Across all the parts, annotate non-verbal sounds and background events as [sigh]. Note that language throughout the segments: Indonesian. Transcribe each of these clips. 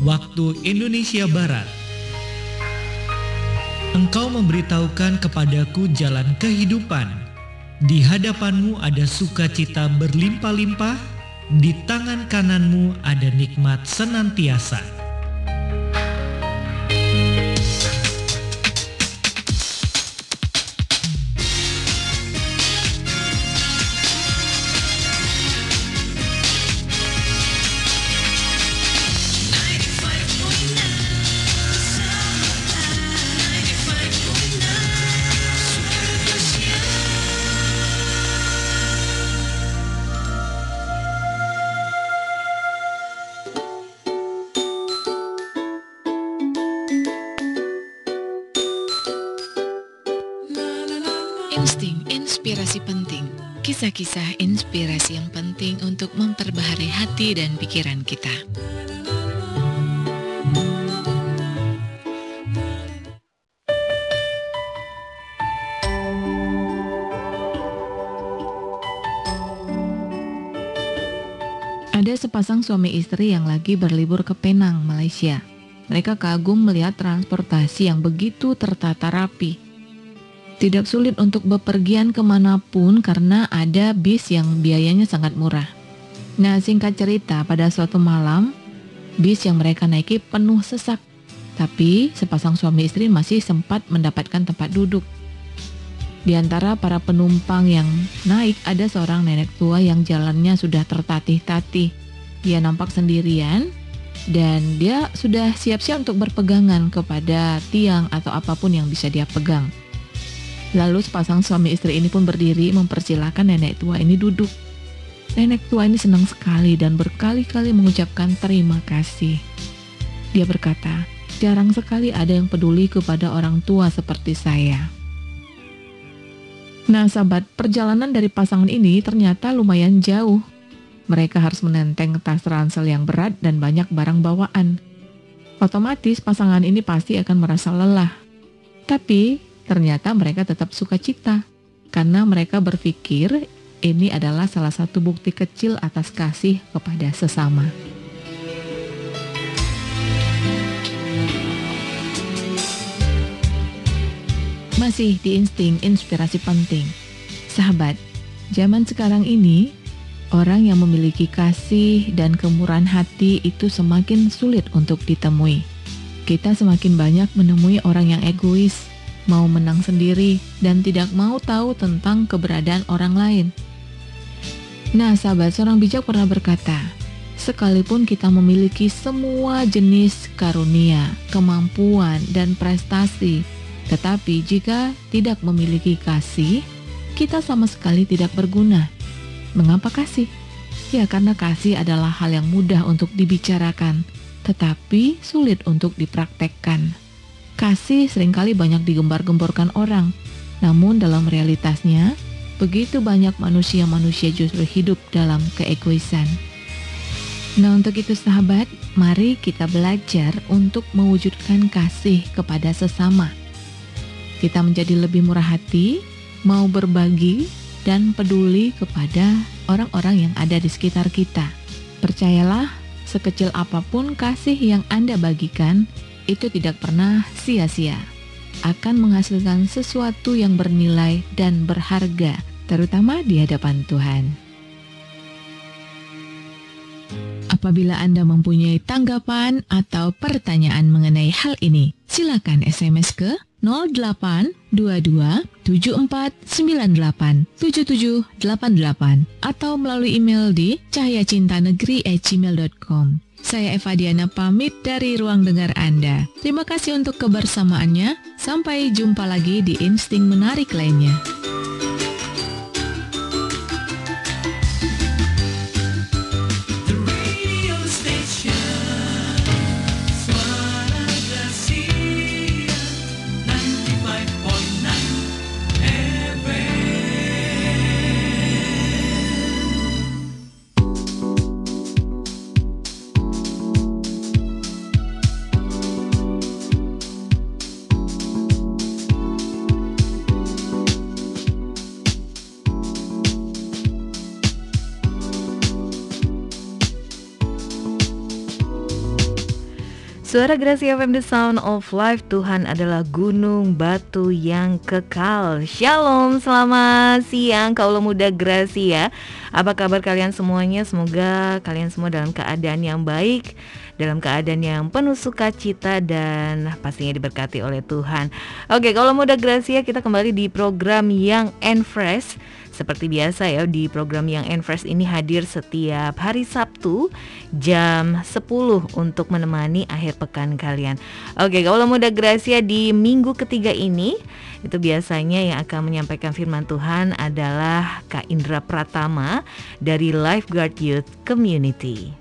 waktu Indonesia Barat. Engkau memberitahukan kepadaku jalan kehidupan. Di hadapanmu ada sukacita berlimpah-limpah, di tangan kananmu ada nikmat senantiasa. Kisah-kisah inspirasi yang penting untuk memperbaharui hati dan pikiran kita. Ada sepasang suami istri yang lagi berlibur ke Penang, Malaysia. Mereka kagum melihat transportasi yang begitu tertata rapi tidak sulit untuk bepergian ke mana pun karena ada bis yang biayanya sangat murah. Nah singkat cerita pada suatu malam, bis yang mereka naiki penuh sesak. Tapi sepasang suami istri masih sempat mendapatkan tempat duduk. Di antara para penumpang yang naik ada seorang nenek tua yang jalannya sudah tertatih-tatih. Dia nampak sendirian dan dia sudah siap-siap untuk berpegangan kepada tiang atau apa pun yang bisa dia pegang. Lalu sepasang suami istri ini pun berdiri mempersilahkan nenek tua ini duduk. Nenek tua ini senang sekali dan berkali-kali mengucapkan terima kasih. Dia berkata, jarang sekali ada yang peduli kepada orang tua seperti saya. Nah sahabat, perjalanan dari pasangan ini ternyata lumayan jauh. Mereka harus menenteng tas ransel yang berat dan banyak barang bawaan. Otomatis pasangan ini pasti akan merasa lelah. Tapi ternyata mereka tetap suka cita karena mereka berpikir ini adalah salah satu bukti kecil atas kasih kepada sesama. Masih di insting inspirasi penting. Sahabat, zaman sekarang ini orang yang memiliki kasih dan kemurahan hati itu semakin sulit untuk ditemui. Kita semakin banyak menemui orang yang egois, mau menang sendiri, dan tidak mau tahu tentang keberadaan orang lain. Nah, sahabat, seorang bijak pernah berkata, sekalipun kita memiliki semua jenis karunia, kemampuan, dan prestasi, tetapi jika tidak memiliki kasih, kita sama sekali tidak berguna. Mengapa kasih? Ya, karena kasih adalah hal yang mudah untuk dibicarakan, tetapi sulit untuk dipraktekkan. Kasih sering kali banyak digembar-gemborkan orang, namun dalam realitasnya, begitu banyak manusia-manusia justru hidup dalam keegoisan. Nah untuk itu sahabat, mari kita belajar untuk mewujudkan kasih kepada sesama. Kita menjadi lebih murah hati, mau berbagi, dan peduli kepada orang-orang yang ada di sekitar kita. Percayalah, sekecil apa pun kasih yang Anda bagikan, itu tidak pernah sia-sia. Akan menghasilkan sesuatu yang bernilai dan berharga, terutama di hadapan Tuhan. Apabila Anda mempunyai tanggapan atau pertanyaan mengenai hal ini, silakan SMS ke 0822 atau melalui email di cahyacintanegeri@gmail.com. Saya Eva Diana pamit dari ruang dengar Anda. Terima kasih untuk kebersamaannya. Sampai jumpa lagi di Insting Menarik lainnya. Suara Gracia FM The Sound of Life. Tuhan adalah gunung batu yang kekal. Shalom, selamat siang kaulah muda Gracia Apa kabar kalian semuanya? Semoga kalian semua dalam keadaan yang baik Dalam keadaan yang penuh sukacita dan pastinya diberkati oleh Tuhan. Oke, kaulah muda Gracia kita kembali di program yang and fresh seperti biasa ya di program yang Enfresh ini hadir setiap hari Sabtu jam 10 untuk menemani akhir pekan kalian. Oke, kalau muda Gracia di minggu ketiga ini itu biasanya yang akan menyampaikan firman Tuhan adalah Kak Indra Pratama dari Lifeguard Youth Community.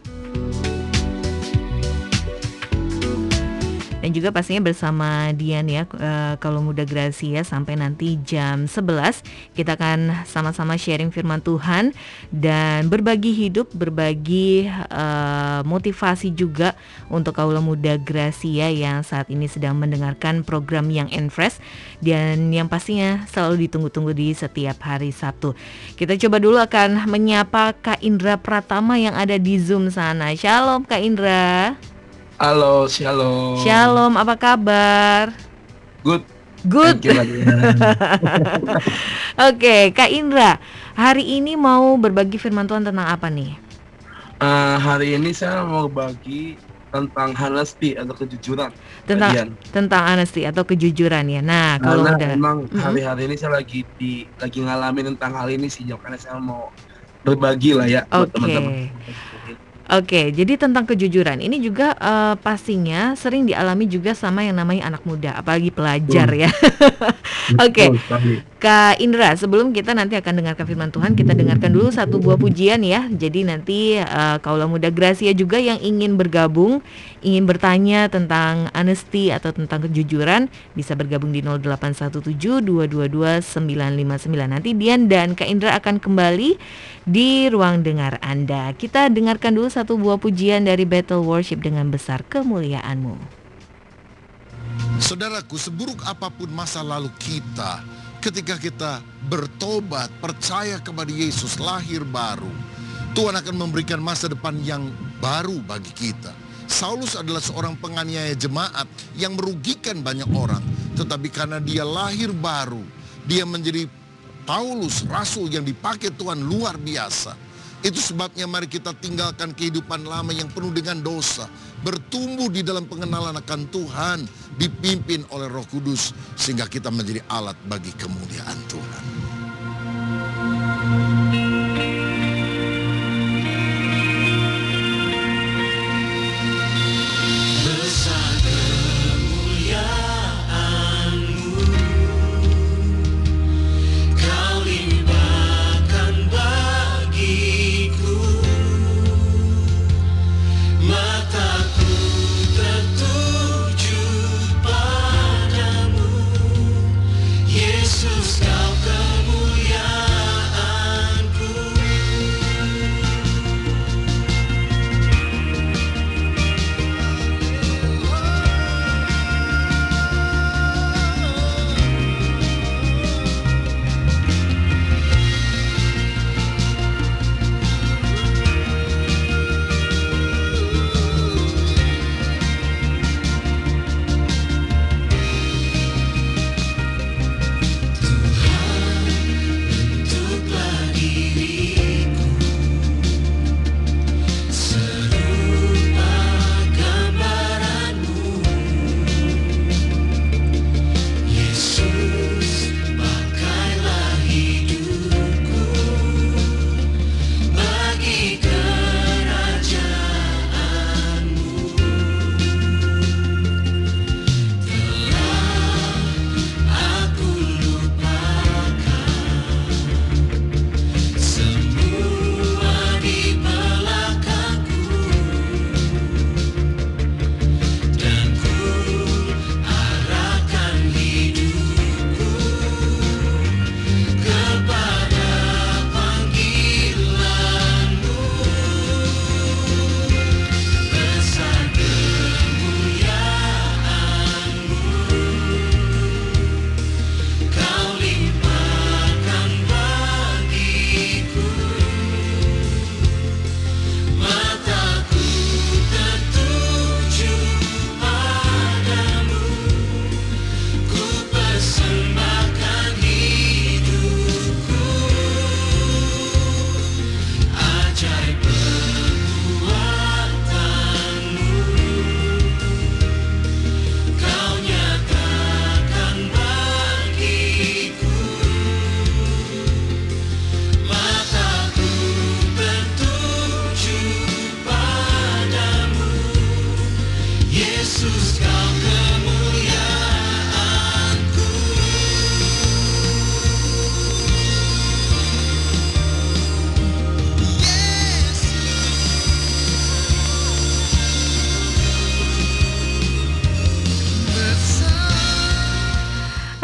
Dan juga pastinya bersama Dian ya uh, kalau muda Gracia sampai nanti jam 11 kita akan sama-sama sharing firman Tuhan dan berbagi hidup berbagi uh, motivasi juga untuk kaula muda Gracia yang saat ini sedang mendengarkan program yang Enfresh dan yang pastinya selalu ditunggu-tunggu di setiap hari Sabtu. Kita coba dulu akan menyapa Kak Indra Pratama yang ada di Zoom sana. Shalom Kak Indra. Halo, shalom. Shalom, apa kabar? Good. Good. [laughs] Oke, okay, Kak Indra, hari ini mau berbagi firman Tuhan tentang apa nih? Uh, hari ini saya mau berbagi tentang honesty atau kejujuran. Tentang Kalian. tentang honesty atau kejujuran ya. Nah, kalau udah memang hari-hari ini saya lagi di lagi ngalamin tentang hal ini sih, makanya saya mau berbagi lah ya okay. buat teman-teman. Oke, jadi tentang kejujuran ini juga uh, pastinya sering dialami juga sama yang namanya anak muda, apalagi pelajar hmm. ya. [laughs] Oke, Kak Indra, sebelum kita nanti akan dengarkan firman Tuhan, kita dengarkan dulu satu buah pujian ya. Jadi nanti uh, kaulah muda Gracia juga yang ingin bergabung, ingin bertanya tentang honesty atau tentang kejujuran, bisa bergabung di 0817222959. Nanti Dian dan Kak Indra akan kembali di ruang dengar Anda. Kita dengarkan dulu satu buah pujian dari Battle Worship dengan besar kemuliaanmu. Saudaraku, seburuk apa pun masa lalu kita, ketika kita bertobat, percaya kepada Yesus, lahir baru, Tuhan akan memberikan masa depan yang baru bagi kita. Saulus adalah seorang penganiaya jemaat yang merugikan banyak orang, tetapi karena dia lahir baru, dia menjadi Paulus, rasul yang dipakai Tuhan luar biasa. Itu sebabnya mari kita tinggalkan kehidupan lama yang penuh dengan dosa. Bertumbuh di dalam pengenalan akan Tuhan. Dipimpin oleh roh kudus. Sehingga kita menjadi alat bagi kemuliaan Tuhan.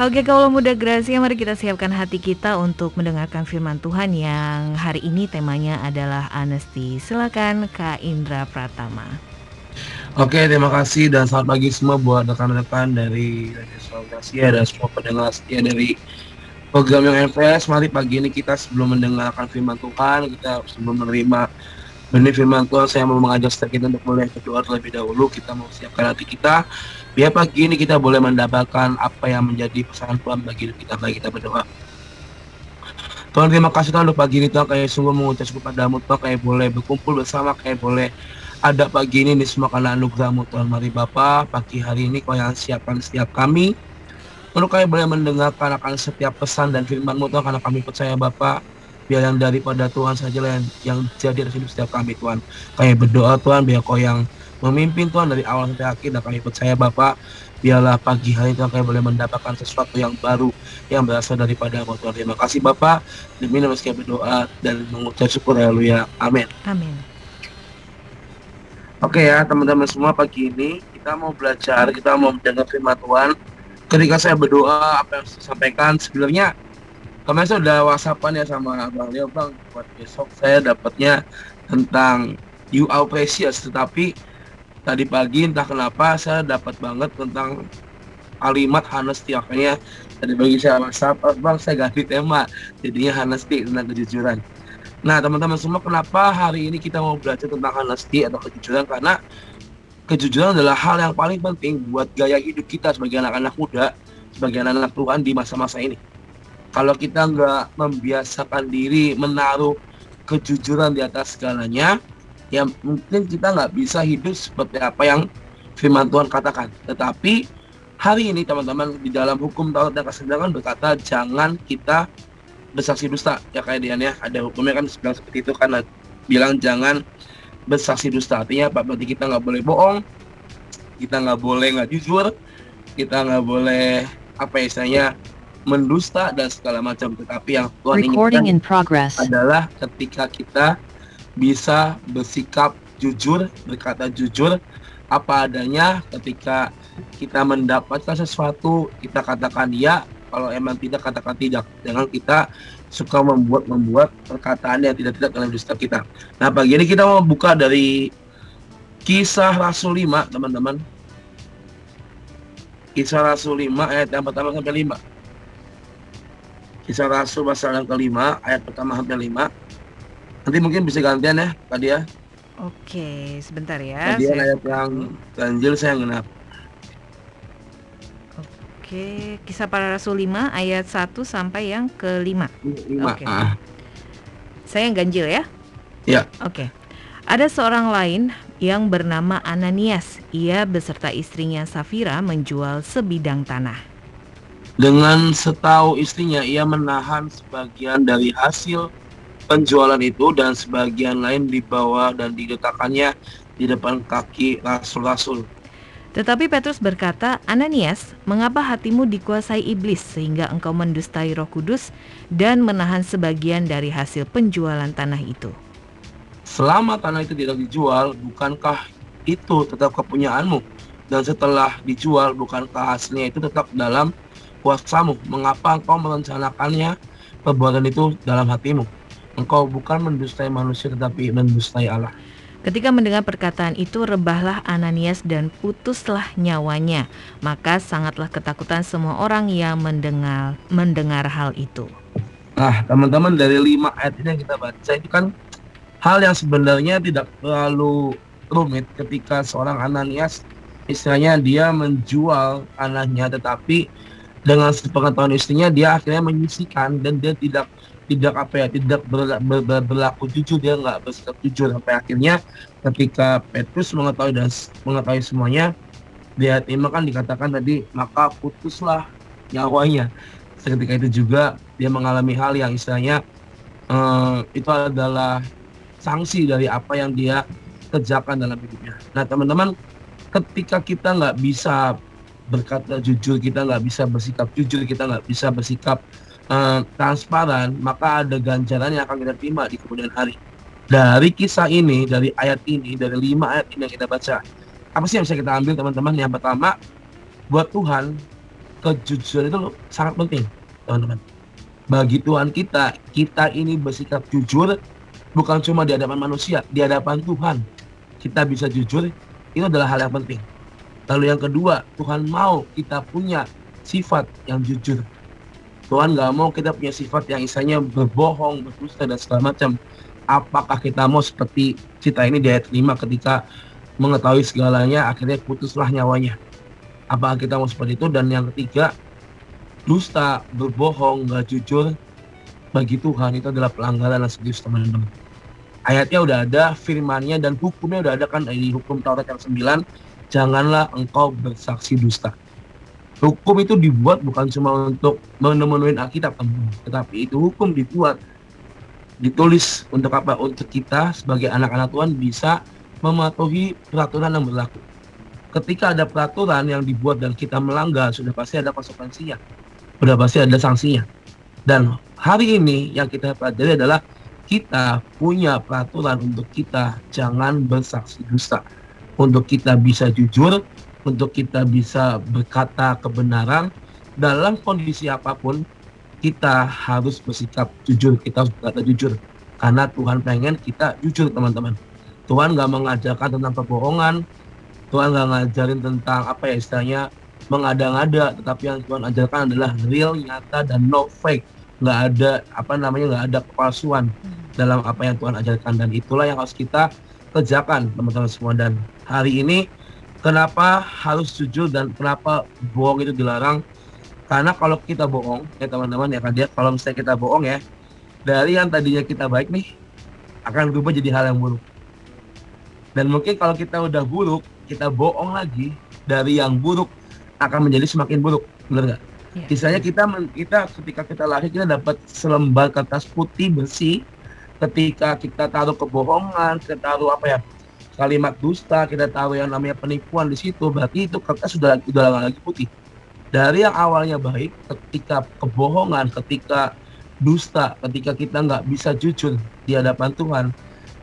Oke, kalau muda Gracia, mari kita siapkan hati kita untuk mendengarkan firman Tuhan yang hari ini temanya adalah Anesti. Silakan Kak Indra Pratama. Oke, terima kasih dan selamat pagi semua buat rekan-rekan dari Radio Gracia dan semua pendengar setia dari program yang MPS. Mari pagi ini kita sebelum mendengarkan firman Tuhan, kita sebelum menerima benih firman Tuhan, saya mau mengajak setiap kita untuk mulai berdoa terlebih dahulu. Kita mau siapkan hati kita. Biar pagi ini kita boleh mendapatkan apa yang menjadi pesan Tuhan bagi kita bagi kita berdoa. Tuhan terima kasih Tuhan untuk pagi ini Tuhan. Kayak sungguh mengucap syukur padamu Tuhan. Kayak boleh berkumpul bersama kayak boleh ada pagi ini ini semua karena anugerahmu Tuhan. Mari Bapa pagi hari ini kau yang siapkan setiap kami. Untuk kami boleh mendengarkan akan setiap pesan dan firman-Mu Tuhan. Karena kami percaya Bapak biar yang daripada Tuhan saja yang, yang jadi di hidup setiap kami Tuhan. Kami berdoa Tuhan biar kau yang memimpin Tuhan dari awal sampai akhir dan kami percaya Bapak biarlah pagi hari Tuhan kami boleh mendapatkan sesuatu yang baru yang berasal daripada Tuhan. Terima kasih Bapak. Demi nama kami berdoa dan mengucap syukur haleluya. Amin. Amin. Oke ya teman-teman semua pagi ini kita mau belajar kita mau mendengar firman Tuhan. Ketika saya berdoa apa yang saya sampaikan sebenarnya kemarin saya udah whatsappan ya sama Bang Leo Bang. Buat besok saya dapatnya tentang you are precious. Tetapi tadi pagi entah kenapa saya dapat banget tentang kalimat honesty makanya tadi bagi saya WhatsApp oh, bang saya ganti tema. Jadinya honesty tentang kejujuran. Nah teman-teman semua kenapa hari ini kita mau belajar tentang honesty atau kejujuran? Karena kejujuran adalah hal yang paling penting buat gaya hidup kita sebagai anak-anak muda sebagai anak-anak Tuhan di masa-masa ini kalau kita nggak membiasakan diri menaruh kejujuran di atas segalanya ya mungkin kita nggak bisa hidup seperti apa yang firman Tuhan katakan. Tetapi hari ini teman-teman di dalam hukum Taurat dan kesenjangan berkata jangan kita bersaksi dusta. Ya kayak Dian ya. Ada hukumnya kan bilang seperti itu kan bilang jangan bersaksi dusta. Artinya apa? Berarti kita nggak boleh bohong kita nggak boleh nggak jujur kita nggak boleh apa ya istilahnya mendusta dan segala macam. Tetapi yang Tuhan inginkan adalah ketika kita bisa bersikap jujur, berkata jujur apa adanya ketika kita mendapatkan sesuatu kita katakan ya kalau emang tidak katakan tidak. Jangan kita suka membuat membuat perkataan yang tidak tidak dalam diri kita. Nah pagi ini kita mau buka dari kisah Rasul 5 teman-teman. Kisah Rasul 5 ayat yang pertama sampai 5 kisah Rasul pasal yang kelima ayat pertama sampai 5 Nanti mungkin bisa gantian ya, Kak Dia. Oke, sebentar ya. Kak Dia ayat yang ganjil saya genap. Oke, kisah para rasul 5 ayat 1 sampai yang ke-5. 5. Oke. Ah. Saya yang ganjil ya? Ya. Oke. Ada seorang lain yang bernama Ananias. Ia beserta istrinya Safira menjual sebidang tanah. Dengan setahu istrinya, ia menahan sebagian dari hasil penjualan itu dan sebagian lain dibawa dan diletakkannya di depan kaki rasul-rasul. Tetapi Petrus berkata, Ananias, mengapa hatimu dikuasai iblis sehingga engkau mendustai roh kudus dan menahan sebagian dari hasil penjualan tanah itu? Selama tanah itu tidak dijual, bukankah itu tetap kepunyaanmu? Dan setelah dijual, bukankah hasilnya itu tetap dalam kuasamu? Mengapa engkau merencanakannya perbuatan itu dalam hatimu? Engkau bukan mendustai manusia tetapi mendustai Allah. Ketika mendengar perkataan itu, rebahlah Ananias dan putuslah nyawanya. Maka sangatlah ketakutan semua orang yang mendengar mendengar hal itu. Nah, teman-teman dari lima ayat ini yang kita baca itu kan hal yang sebenarnya tidak terlalu rumit ketika seorang Ananias istilahnya dia menjual anaknya tetapi dengan sepengetahuan istrinya dia akhirnya menyisikan dan dia tidak tidak apa ya tidak ber, ber, ber, berlaku jujur. Dia nggak bersikap jujur sampai akhirnya ketika Petrus mengetahui dan mengetahui semuanya dia terima kan dikatakan tadi maka putuslah nyawanya. Ketika itu juga dia mengalami hal yang istilahnya uh, itu adalah sanksi dari apa yang dia kerjakan dalam hidupnya. Nah teman-teman ketika kita nggak bisa berkata jujur, kita nggak bisa bersikap jujur, kita nggak bisa bersikap uh, transparan, maka ada ganjaran yang akan kita terima di kemudian hari. Dari kisah ini, dari ayat ini, dari lima ayat ini yang kita baca, apa sih yang bisa kita ambil teman-teman? Yang pertama, buat Tuhan, kejujuran itu sangat penting, teman-teman. Bagi Tuhan kita, kita ini bersikap jujur, bukan cuma di hadapan manusia, di hadapan Tuhan. Kita bisa jujur, itu adalah hal yang penting. Lalu yang kedua, Tuhan mau kita punya sifat yang jujur. Tuhan nggak mau kita punya sifat yang isanya berbohong, berdusta dan segala macam. Apakah kita mau seperti kita ini di ayat 5 ketika mengetahui segalanya akhirnya putuslah nyawanya. Apakah kita mau seperti itu? Dan yang ketiga dusta berbohong nggak jujur bagi Tuhan itu adalah pelanggaran yang serius teman-teman. Ayatnya udah ada firmannya dan hukumnya udah ada kan di hukum Taurat yang 9 janganlah engkau bersaksi dusta hukum itu dibuat bukan cuma untuk memenuhi Alkitab tetapi itu hukum dibuat ditulis untuk apa? Untuk kita sebagai anak-anak Tuhan bisa mematuhi peraturan yang berlaku. Ketika ada peraturan yang dibuat dan kita melanggar, sudah pasti ada konsekuensinya. Sudah pasti ada sanksinya. Dan hari ini yang kita pelajari adalah kita punya peraturan untuk kita jangan bersaksi dusta. Untuk kita bisa jujur, untuk kita bisa berkata kebenaran dalam kondisi apa pun kita harus bersikap jujur, kita harus berkata jujur. Karena Tuhan pengen kita jujur teman-teman. Tuhan nggak mengajarkan tentang kebohongan, Tuhan nggak ngajarin tentang apa ya istilahnya mengada-ngada, tetapi yang Tuhan ajarkan adalah real, nyata, dan no fake. Nggak ada apa namanya nggak ada kepalsuan dalam apa yang Tuhan ajarkan dan itulah yang harus kita kerjakan teman-teman semua dan hari ini kenapa harus jujur dan kenapa bohong itu dilarang karena kalau kita bohong, ya teman-teman ya kan dia kalau misalnya kita bohong ya, dari yang tadinya kita baik nih, akan berubah jadi hal yang buruk. Dan mungkin kalau kita udah buruk, kita bohong lagi, dari yang buruk akan menjadi semakin buruk, benar nggak? Ya. Misalnya kita kita ketika kita lahir kita dapat selembar kertas putih bersih, ketika kita taruh kebohongan, kita taruh apa ya kalimat dusta, kita taruh yang namanya penipuan di situ, berarti itu kertas sudah sudah lagi putih. Dari yang awalnya baik ketika kebohongan ketika dusta ketika kita nggak bisa jujur di hadapan Tuhan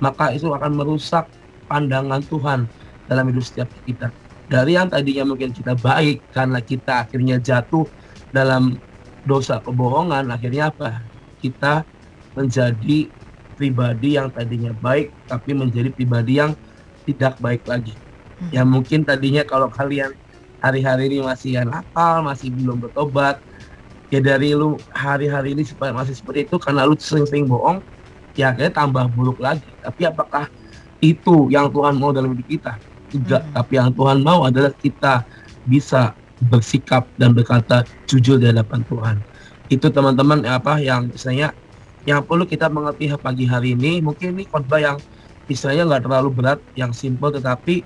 maka itu akan merusak pandangan Tuhan dalam hidup setiap kita. Dari yang tadinya mungkin kita baik karena kita akhirnya jatuh dalam dosa kebohongan akhirnya apa? Kita menjadi pribadi yang tadinya baik tapi menjadi pribadi yang tidak baik lagi hmm. yang mungkin tadinya kalau kalian hari-hari ini masih ya nakal, masih belum bertobat, ya dari lu hari-hari ini supaya masih seperti itu karena lu sering-sering bohong, ya akhirnya tambah buruk lagi. Tapi apakah itu yang Tuhan mau dalam hidup kita? Tidak. Hmm. Tapi yang Tuhan mau adalah kita bisa bersikap dan berkata jujur di hadapan Tuhan. Itu teman-teman apa yang misalnya yang perlu kita mengerti pagi hari ini. Mungkin ini khotbah yang istilahnya nggak terlalu berat, yang simple tetapi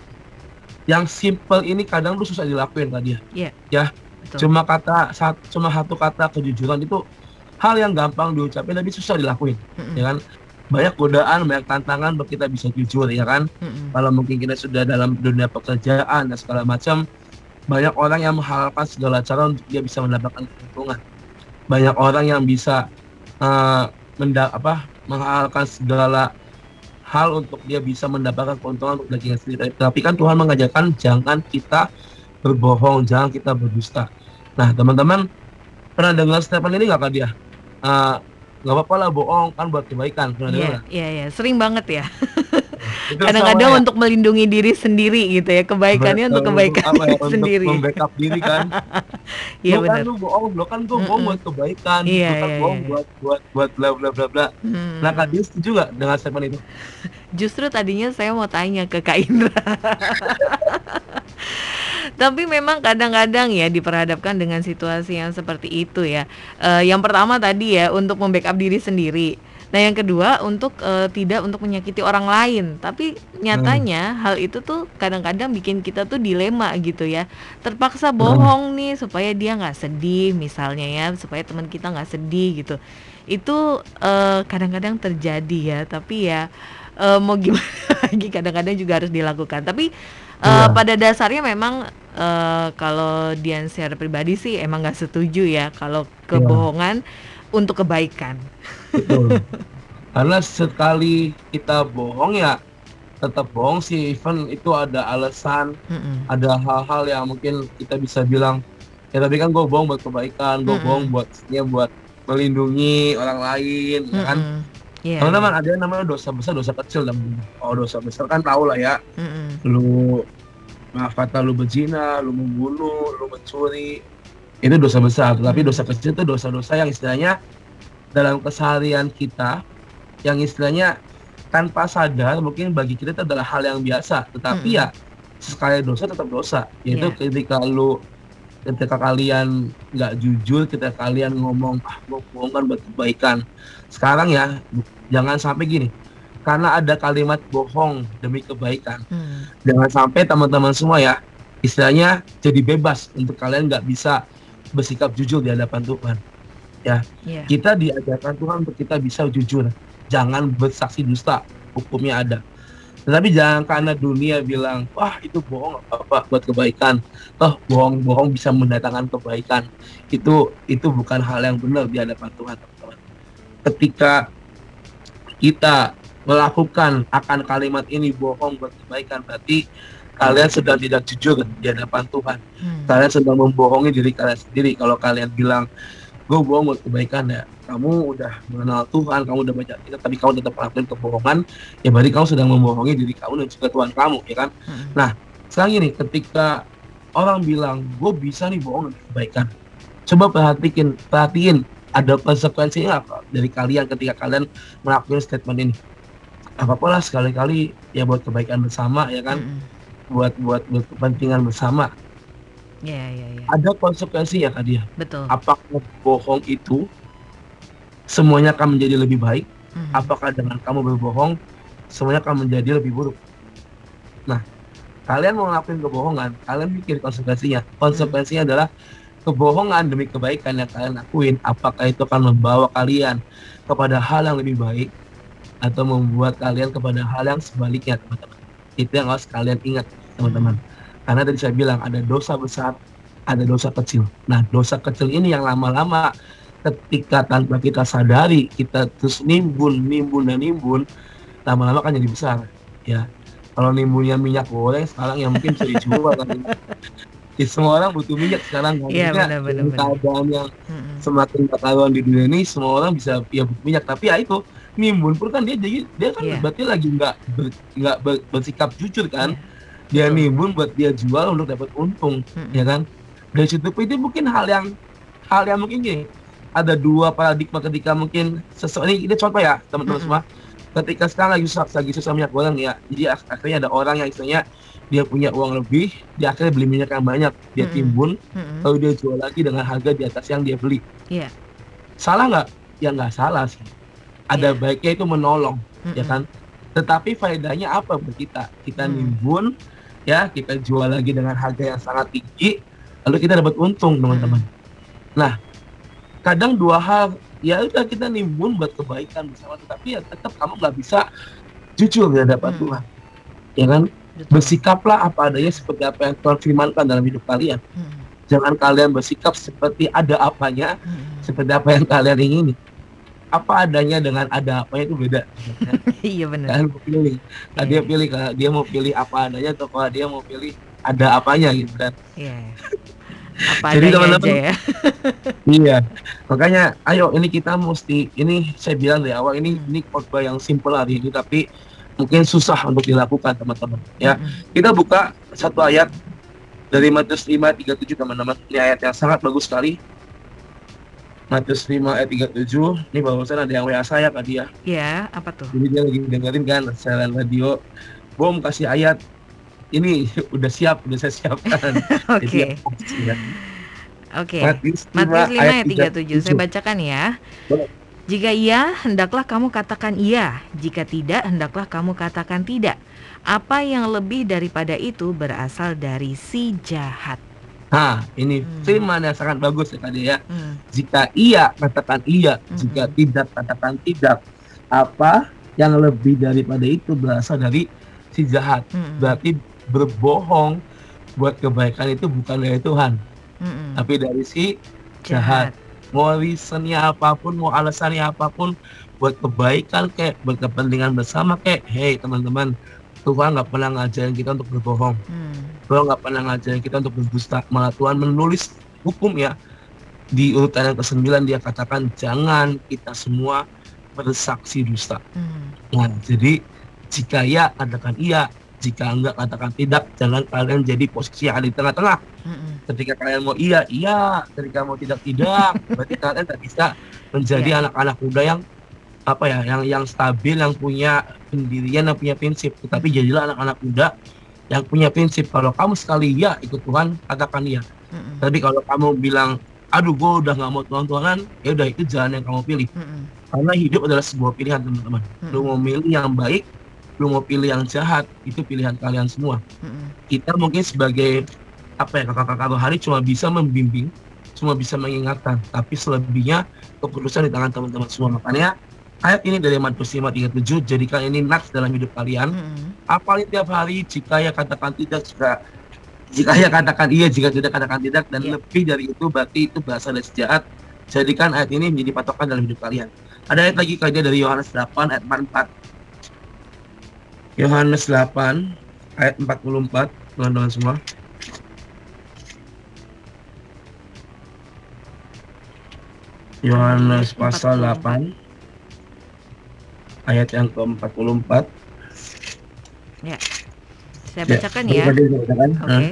yang simple ini kadang tuh susah dilakuin tadi ya. Iya. Ya. Betul. Cuma kata satu, cuma satu kata kejujuran itu hal yang gampang diucapin tapi susah dilakuin, mm-hmm. ya kan? Banyak godaan, banyak tantangan buat kita bisa jujur, ya kan? Mm-hmm. Kalau mungkin kita sudah dalam dunia pekerjaan dan segala macam, banyak orang yang menghalalkan segala cara untuk dia bisa mendapatkan keuntungan. Banyak orang yang bisa uh, menda apa menghalalkan segala hal untuk dia bisa mendapatkan keuntungan untuk dagingnya sendiri. Tapi kan Tuhan mengajarkan jangan kita berbohong, jangan kita berdusta. Nah teman-teman pernah dengar Stephen ini nggak kak dia? Uh, apa-apa lah bohong kan buat kebaikan. Iya, iya, iya, yeah. sering banget ya. [laughs] Kadang-kadang ya. untuk melindungi diri sendiri gitu ya, kebaikannya untuk kebaikan apa [laughs] sendiri. Untuk membackup diri kan. [laughs] Iya benar. Kan lu bohong, lo kan gue bohong buat kebaikan, iya, kan iya, bohong iya. buat buat buat bla bla bla bla. Hmm. Nah, Kak dia setuju gak dengan statement itu? [laughs] Justru tadinya saya mau tanya ke Kak Indra. Tapi memang kadang-kadang ya diperhadapkan dengan situasi yang seperti itu ya. Uh, yang pertama tadi ya untuk membackup diri sendiri. Nah, yang kedua untuk uh, tidak untuk menyakiti orang lain. Tapi nyatanya hmm. hal itu tuh kadang-kadang bikin kita tuh dilema gitu ya. Terpaksa hmm. bohong hmm. nih supaya dia nggak sedih misalnya ya, supaya teman kita nggak sedih gitu. Itu uh, kadang-kadang terjadi ya, tapi ya uh, mau gimana [laughs] lagi kadang-kadang juga harus dilakukan. Tapi Eh, Iya. pada dasarnya memang eh, kalau Dian secara pribadi sih emang nggak setuju ya kalau kebohongan untuk kebaikan. Betul. [laughs] Karena sekali kita bohong ya tetap bohong sih even itu ada alasan Mm-mm. ada hal-hal yang mungkin kita bisa bilang ya tapi kan gue bohong buat kebaikan gue bohong buat ya buat melindungi orang lain ya kan Mm-mm. Iya. teman-teman ada yang namanya dosa besar dosa kecil dan oh dosa besar kan tau lah ya Mm-mm. lu maaf kata lu berzina lu membunuh lu mencuri itu dosa besar tapi Hmm. dosa kecil itu dosa-dosa yang istilahnya dalam keseharian kita yang istilahnya tanpa sadar mungkin bagi kita itu adalah hal yang biasa tetapi Mm-mm. ya sekali dosa tetap dosa yaitu Iya. ketika lu ketika kalian nggak jujur ketika kalian ngomong ah gue bohong kan buat kebaikan sekarang ya jangan sampai gini karena ada kalimat bohong demi kebaikan Mm. jangan sampai teman-teman semua ya istilahnya jadi bebas untuk kalian nggak bisa bersikap jujur di hadapan Tuhan. Iya. kita diajarkan Tuhan untuk kita bisa jujur. Jangan bersaksi dusta hukumnya ada. Tetapi jangan karena dunia bilang wah itu bohong apa buat kebaikan. Toh bohong-bohong bisa mendatangkan kebaikan. Itu itu bukan hal yang benar di hadapan Tuhan teman-teman. Ketika kita melakukan akan kalimat ini bohong buat kebaikan berarti kalian sedang tidak jujur di hadapan Tuhan Mm. kalian sedang membohongi diri kalian sendiri kalau kalian bilang gue bohong buat kebaikan ya kamu udah mengenal Tuhan kamu udah baca kita tapi kamu tetap melakukan kebohongan ya berarti kamu sedang membohongi diri kamu dan juga Tuhan kamu ya kan Mm. sekarang gini ketika orang bilang gue bisa nih bohong demi kebaikan coba perhatikan perhatiin ada konsekuensinya apa dari kalian ketika kalian melakukan statement ini apa lah sekali-kali ya buat kebaikan bersama ya kan Mm-mm. Buat buat buat kepentingan bersama. Iya, iya, iya. ada konsekuensinya kak dia. Betul. apakah bohong itu semuanya akan menjadi lebih baik? Mm. apakah dengan kamu berbohong semuanya akan menjadi lebih buruk? Nah kalian mau ngelakuin kebohongan kalian pikir konsekuensinya. Konsekuensinya adalah kebohongan demi kebaikan yang kalian lakuin. Apakah itu akan membawa kalian kepada hal yang lebih baik atau membuat kalian kepada hal yang sebaliknya teman-teman itu yang harus kalian ingat teman-teman. Karena tadi saya bilang ada dosa besar ada dosa kecil. Nah dosa kecil ini yang lama-lama ketika tanpa kita sadari kita terus nimbun nimbun dan nimbun lama-lama kan jadi besar ya. Kalau nimbunnya minyak goreng sekarang yang mungkin bisa dijual kan. Ya, semua orang butuh minyak sekarang kan. Iya, benar. keadaan yang semakin ketahuan di dunia ini semua orang bisa ya butuh minyak. Tapi ya itu nimbun pun kan dia jadi dia kan Iya. berarti lagi nggak ber- nggak ber- bersikap jujur kan Iya. dia nimbun buat dia jual untuk dapat untung Mm-mm. ya kan dari situ itu mungkin hal yang hal yang mungkin gini ada dua paradigma ketika mungkin sesuatu ini, ini contoh ya teman-teman Mm-mm. semua ketika sekarang lagi susah lagi susah minyak goreng ya jadi ak- akhirnya ada orang yang istilahnya dia punya uang lebih dia akhirnya beli minyak yang banyak dia Mm-mm. timbun Mm-mm. lalu dia jual lagi dengan harga di atas yang dia beli Iya. salah nggak ya nggak salah sih ada Iya. baiknya itu menolong ya Mm-mm. kan tetapi faedahnya apa buat kita kita Hmm. nimbun ya kita jual lagi dengan harga yang sangat tinggi lalu kita dapat untung teman-teman nah kadang dua hal ya udah kita nimbun buat kebaikan bersama tetapi ya tetap kamu nggak bisa jujur di hadapan Hmm. Tuhan ya kan Betul. bersikaplah apa adanya seperti apa yang Tuhan firmankan dalam hidup kalian Mm-mm. jangan kalian bersikap seperti ada apanya Mm-mm. seperti apa yang kalian ingini apa adanya dengan ada apanya itu beda [laughs] Iya benar. mau pilih nah, dia pilih kalau dia mau pilih apa adanya atau kalau dia mau pilih ada apanya gitu kan Iya. [laughs] Apa Jadi teman-teman- ya. [laughs] iya makanya ayo ini kita mesti ini saya bilang dari awal ini Hmm. ini khotbah yang simple hari ini tapi mungkin susah untuk dilakukan teman-teman ya Mm-mm. kita buka satu ayat dari Matius 5 37 teman-teman ini ayat yang sangat bagus sekali Matius 5 ayat 37 ini barusan ada yang WA saya tadi ya Iya, apa tuh? jadi dia lagi dengerin kan siaran radio bom kasih ayat ini [laughs] udah siap udah saya siapkan [laughs] Oke. Ya. Oke. Matius 5 Matius 5 ayat 37. Saya 37. bacakan ya. Boleh. Jika iya, hendaklah kamu katakan iya. Jika tidak, hendaklah kamu katakan tidak. Apa yang lebih daripada itu berasal dari si jahat. Nah, ini Hmm. firman yang sangat bagus ya tadi ya. Hmm. Jika iya katakan iya, Mm-mm. jika tidak katakan tidak. Apa yang lebih daripada itu berasal dari si jahat. Hmm. Berarti berbohong buat kebaikan itu bukan dari Tuhan, Mm-mm. tapi dari si jahat. Mau reasonnya apa pun, mau alasannya apa pun, buat kebaikan kayak buat kepentingan bersama kayak, hey teman-teman, Tuhan nggak pernah ngajarin kita untuk berbohong. Hmm. Tuhan nggak pernah ngajarin kita untuk berdusta. Malah Tuhan menulis hukum ya di urutan yang ke-9 dia katakan jangan kita semua bersaksi dusta. Hmm. Nah, jadi jika ya katakan iya, jika enggak katakan tidak. Jangan kalian jadi posisi yang ada di tengah-tengah. Mm-mm. Ketika kalian mau iya, iya. Ketika mau tidak, tidak. [laughs] Berarti kalian tak bisa menjadi Iya. anak-anak muda yang apa ya, yang yang stabil, yang punya pendirian, yang punya prinsip. Tetapi jadilah anak-anak muda yang punya prinsip. Kalau kamu sekali iya ikut Tuhan, katakan iya. Mm-mm. Tapi kalau kamu bilang, aduh gue udah nggak mau Tuhan-Tuhanan, ya udah itu jalan yang kamu pilih. Mm-mm. Karena hidup adalah sebuah pilihan teman-teman. Lu Mm-mm. mau milih yang baik, lu mau pilih yang jahat, itu pilihan kalian semua. Mm-mm. Kita mungkin sebagai apa ya kakak-kakak rohani cuma bisa membimbing, cuma bisa mengingatkan, tapi selebihnya keputusan di tangan teman-teman semua. Makanya ayat ini dari Matius 5:37 jadikan ini nats dalam hidup kalian. Mm-mm. Apalagi tiap hari jika ya katakan tidak jika jika ya katakan iya jika tidak katakan tidak dan Iya. lebih dari itu berarti itu bahasa dari sejahat jadikan ayat ini menjadi patokan dalam hidup kalian ada ayat lagi kajian dari Yohanes 8 ayat 44 Yohanes 8 ayat 44 teman-teman semua Yohanes pasal 8 ayat yang ke-44 Saya bacakan ya. Oke.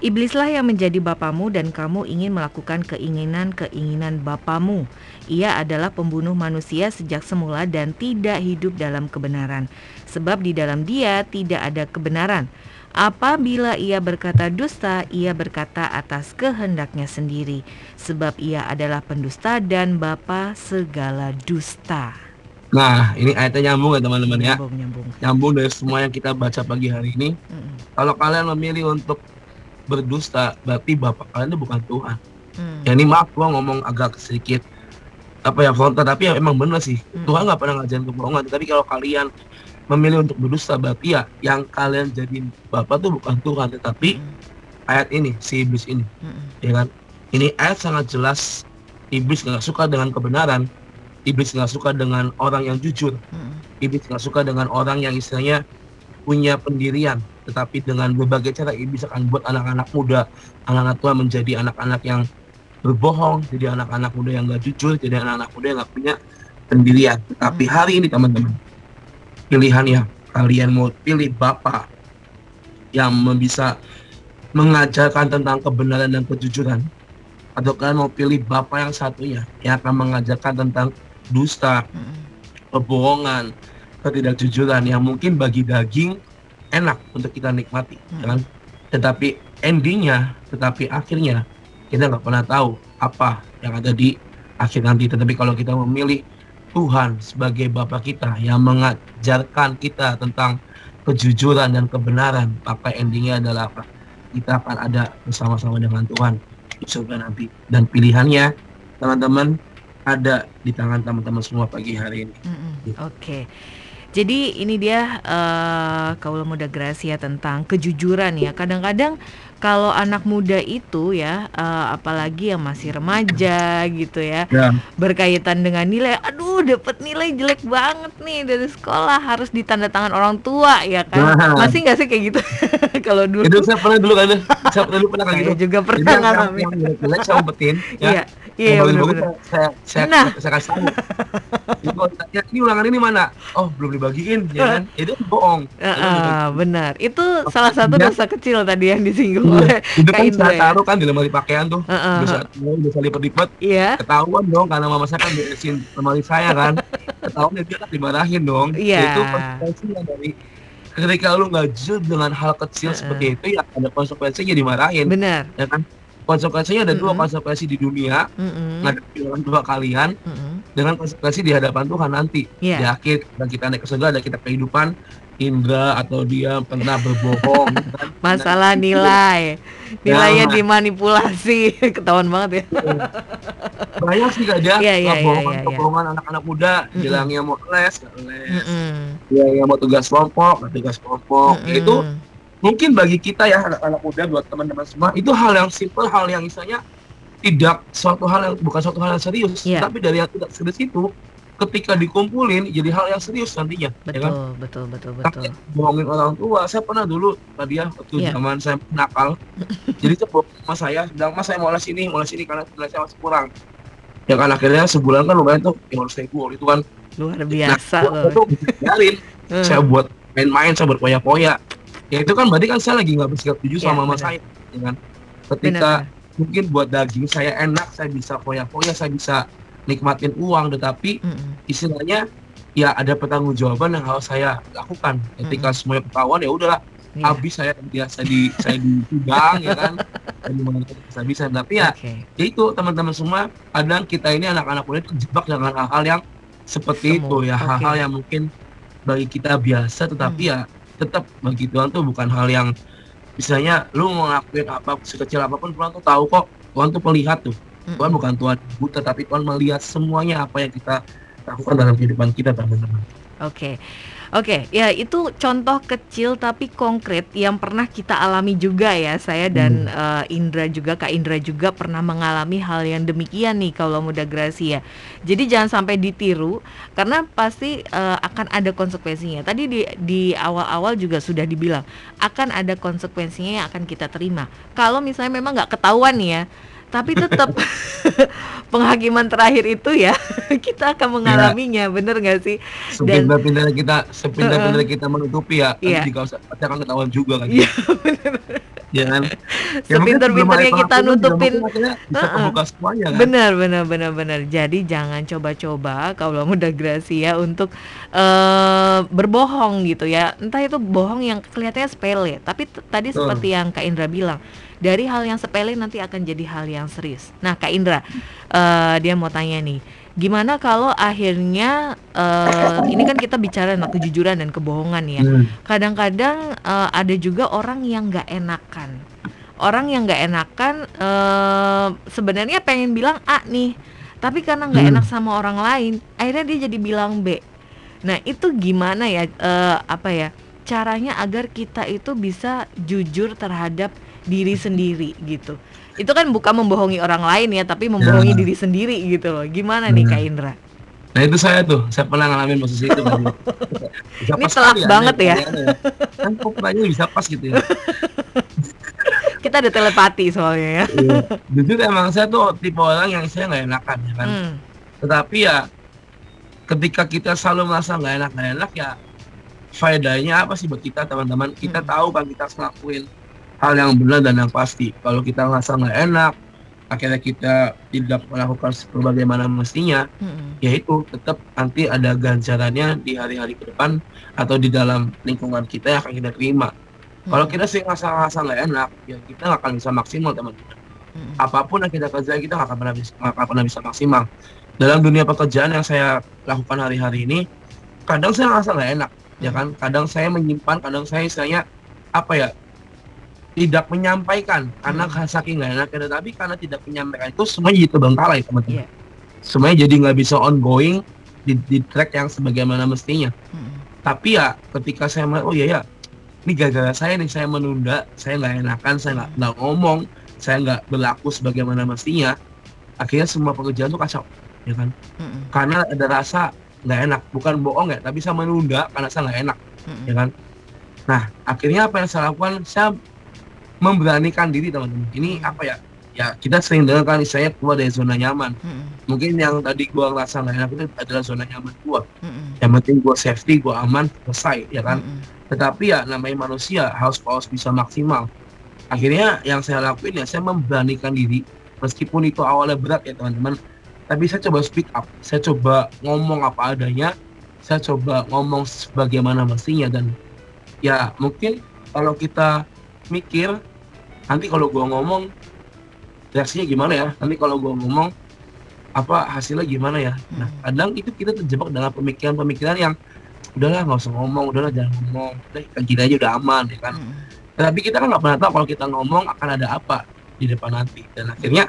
Iblislah yang menjadi bapamu dan kamu ingin melakukan keinginan-keinginan bapamu. Ia adalah pembunuh manusia sejak semula dan tidak hidup dalam kebenaran. Sebab di dalam dia tidak ada kebenaran. Apabila ia berkata dusta, ia berkata atas kehendaknya sendiri. Sebab ia adalah pendusta dan bapa segala dusta. Nah, ini ayatnya nyambung ya teman-teman ya. Nyambung, nyambung. Nyambung dari semua yang kita baca pagi hari ini. Mm-mm. Kalau kalian memilih untuk berdusta, berarti bapak kalian itu bukan Tuhan. Mm. Ya ini maaf gua ngomong agak sedikit apa ya frontal tapi ya emang bener sih. Mm. Tuhan nggak pernah ngajarin kebohongan. Tapi kalau kalian memilih untuk berdusta, berarti ya yang kalian jadi bapak tuh bukan Tuhan, tetapi Mm. ayat ini si iblis ini, Mm-mm. ya kan? Ini ayat sangat jelas. Iblis nggak suka dengan kebenaran. Iblis nggak suka dengan orang yang jujur. Mm-mm. Iblis nggak suka dengan orang yang istilahnya punya pendirian, tetapi dengan berbagai cara iblis akan buat anak-anak muda, anak-anak tua menjadi anak-anak yang berbohong, jadi anak-anak muda yang nggak jujur, jadi anak-anak muda yang nggak punya pendirian. Tetapi hari ini teman-teman, pilihannya kalian mau pilih bapak yang bisa mengajarkan tentang kebenaran dan kejujuran, atau kalian mau pilih bapak yang satunya yang akan mengajarkan tentang dusta, kebohongan, ketidakjujuran yang mungkin bagi daging enak untuk kita nikmati, Hmm. kan? Tetapi endingnya, tetapi akhirnya kita nggak pernah tahu apa yang ada di akhir nanti. Tetapi kalau kita memilih Tuhan sebagai Bapa kita yang mengajarkan kita tentang kejujuran dan kebenaran, maka endingnya adalah apa? Kita akan ada bersama-sama dengan Tuhan di surga nanti. Dan pilihannya, teman-teman, ada di tangan teman-teman semua pagi hari ini. Mm-mm, Oke. Jadi ini dia eh kaula muda Gracia tentang kejujuran ya. Kadang-kadang kalau anak muda itu ya, eh, apalagi yang masih remaja gitu ya, Ya. berkaitan dengan nilai, aduh dapat nilai jelek banget nih dari sekolah harus ditanda tangan orang tua ya kan? Nah. Masih nggak sih kayak gitu? [laughs] kalau dulu Itu saya pernah dulu kan, saya pernah dulu pernah kayak saya gitu. juga Jadi pernah yang, ngalamin. yang jelek saya umpetin, ya. Iya, iya Yang benar-benar. bagus-bagus saya, saya, Nah. saya, saya kasih tahu. Ditanya, ini ulangan ini mana? Oh, belum dibagiin, ya kan? [laughs] Itu bohong. Eh, benar. Itu Oh, salah satu iya. dosa kecil tadi yang disinggung oleh Itu kan saya ya. taruh kan di lemari pakaian tuh. Eh, eh, Bisa, bisa lipat-lipat. Iya. Ketahuan dong, karena mama saya kan beresin lemari saya kan. [laughs] Ketahuan dia kan dimarahin dong. Iya. Itu konsekuensinya dari ketika lu nggak jujur dengan hal kecil eh. seperti itu ya ada konsekuensinya dimarahin Benar. ya kan konsekuensinya ada dua Mm-mm. konsekuensi di dunia Mm-mm. ngadepi orang tua kalian Mm-mm. dengan konsekuensi di hadapan Tuhan nanti Iya. di akhir dan kita naik ke surga ada kita kehidupan Indra atau dia pernah berbohong [laughs] kan. Masalah Dan- nilai. Nilainya Nah. dimanipulasi. [laughs] Ketahuan banget ya. banyak sih gak ada Iya, iya, kebohongan iya, iya. kebohongan anak-anak muda Mm-mm. bilangnya mau les gak les Mm-mm. ya yang mau tugas kelompok tugas kelompok Mm-mm. Ya, itu mungkin bagi kita ya anak-anak muda buat teman-teman semua itu hal yang simple hal yang misalnya tidak suatu hal yang bukan suatu hal yang serius. Iya. tapi dari yang tidak serius itu ketika dikumpulin jadi hal yang serius nantinya ya kan? Betul betul betul betul. Takut bohongin orang tua saya pernah dulu tadi ya waktu Iya. zaman saya nakal [laughs] jadi saya bohong sama saya bilang mas saya mau les ini mau les ini karena nilai saya masih kurang. Ya kan akhirnya sebulan kan lumayan tuh lima ratus ribu waktu itu kan. Luar biasa nah, loh itu biarin [laughs] saya buat main-main saya berpoya-poya ya itu kan berarti kan saya lagi nggak bersikap jujur Iya, sama mama saya ya kan? Ketika Benar. mungkin buat daging saya enak saya bisa poya-poya saya bisa nikmatin uang tetapi Mm-mm. istilahnya ya ada pertanggungjawaban yang harus saya lakukan. Ketika semuanya ketahuan ya udahlah Iya. habis saya dia saya di saya di [laughs] sidang ya kan? Saya di mana bisa bisa. Tapi ya Oke. ya itu teman-teman semua kadang kita ini anak-anak muda terjebak dengan hal-hal yang seperti Semu, itu ya hal-hal yang mungkin bagi kita biasa tetapi ya tetap bagi Tuhan tuh bukan hal yang misalnya lu mau ngelakuin apa sekecil apa pun Tuhan tuh tahu kok Tuhan tuh melihat tuh. Tuhan Mm-mm. bukan Tuhan buta tapi Tuhan melihat semuanya apa yang kita lakukan dalam kehidupan kita teman-teman Oke, oke, ya itu contoh kecil tapi konkret yang pernah kita alami juga ya. Saya dan eh, Indra juga, Kak Indra juga pernah mengalami hal yang demikian nih kalau muda Gracia. Jadi jangan sampai ditiru karena pasti eh, akan ada konsekuensinya. Tadi di di awal-awal juga sudah dibilang akan ada konsekuensinya yang akan kita terima. Kalau misalnya memang nggak ketahuan nih ya, tapi tetap [laughs] [laughs] penghakiman terakhir itu ya [laughs] kita akan mengalaminya, bener nggak sih? Sepindah-pindah kita sepindah-pindah kita menutupi ya Iya. nanti juga usah pasti akan ketahuan juga kan Iya, [laughs] ya kan Ya, ada kita nutupin. bisa Heeh. kebuka semuanya kan Benar, benar, benar, benar. Jadi jangan coba-coba kalau muda Gracia untuk eh berbohong gitu ya. Entah itu bohong yang kelihatannya sepele, tapi tadi Betul. seperti yang Kak Indra bilang, dari hal yang sepele nanti akan jadi hal yang serius. Nah, Kak Indra, eh dia mau tanya nih, gimana kalau akhirnya eh ini kan kita bicara tentang kejujuran dan kebohongan ya Hmm. kadang-kadang eh, ada juga orang yang nggak enakan orang yang nggak enakan eh, sebenarnya pengen bilang A nih tapi karena nggak Hmm. enak sama orang lain akhirnya dia jadi bilang B nah itu gimana ya eh, apa ya caranya agar kita itu bisa jujur terhadap diri sendiri gitu itu kan bukan membohongi orang lain ya tapi membohongi Ya. diri sendiri gitu loh gimana nih Hmm. Kak Indra nah itu saya tuh saya pernah ngalamin posisi itu [laughs] bisa Ini telak kali banget ya. pertanyaannya kan kok bisa pas gitu ya [laughs] kita ada telepati soalnya ya Iya. jujur emang saya tuh tipe orang yang saya nggak enakan ya kan Hmm. tetapi ya ketika kita selalu merasa nggak enak nggak enak ya faedahnya apa sih buat kita teman-teman kita Mm. tahu kan kita harus ngelakuin hal yang benar dan yang pasti kalau kita ngerasa nggak enak akhirnya kita tidak melakukan sebagaimana mestinya Mm-mm. ya itu tetap nanti ada ganjarannya di hari-hari ke depan atau di dalam lingkungan kita yang akan kita terima kalau Mm-mm. kita sih ngerasa-ngerasa nggak enak ya kita nggak akan bisa maksimal teman-teman Mm-mm. apa pun yang kita kerjain kita nggak akan pernah bisa akan pernah bisa maksimal dalam dunia pekerjaan yang saya lakukan hari-hari ini kadang saya ngerasa nggak enak ya kan kadang saya menyimpan kadang saya istilahnya apa ya tidak menyampaikan karena Hmm. saking nggak enaknya tetapi karena tidak menyampaikan itu semuanya jadi terbengkalai teman-teman Iya. semuanya jadi nggak bisa ongoing di, di track yang sebagaimana mestinya Mm-mm. tapi ya ketika saya melihat oh iya ya ini gara-gara saya nih saya menunda saya nggak enakan saya nggak nggak ngomong saya nggak berlaku sebagaimana mestinya akhirnya semua pekerjaan tuh kacau ya kan Mm-mm. karena ada rasa nggak enak bukan bohong ya tapi saya menunda karena saya nggak enak Mm-mm. ya kan nah akhirnya apa yang saya lakukan saya memberanikan diri teman-teman. Ini Hmm. apa ya? Ya kita sering dengar kan saya keluar dari zona nyaman. Mm-mm. mungkin yang tadi gua ngerasa nggak enak itu adalah zona nyaman gua. Mm-mm. yang penting gua safety gua aman selesai ya kan? Mm-mm. tetapi ya namanya manusia harus harus bisa maksimal. Akhirnya yang saya lakuin ya saya memberanikan diri. Meskipun itu awalnya berat ya teman-teman. Tapi saya coba speak up. Saya coba ngomong apa adanya. Saya coba ngomong sebagaimana mestinya. Dan ya mungkin kalau kita mikir nanti kalau gua ngomong reaksinya gimana ya nanti kalau gua ngomong apa hasilnya gimana ya nah Hmm. kadang itu kita terjebak dengan pemikiran-pemikiran yang udahlah nggak usah ngomong udahlah jangan ngomong udah kan gini aja udah aman ya kan Mm-mm. tapi kita kan nggak pernah tahu kalau kita ngomong akan ada apa di depan nanti dan akhirnya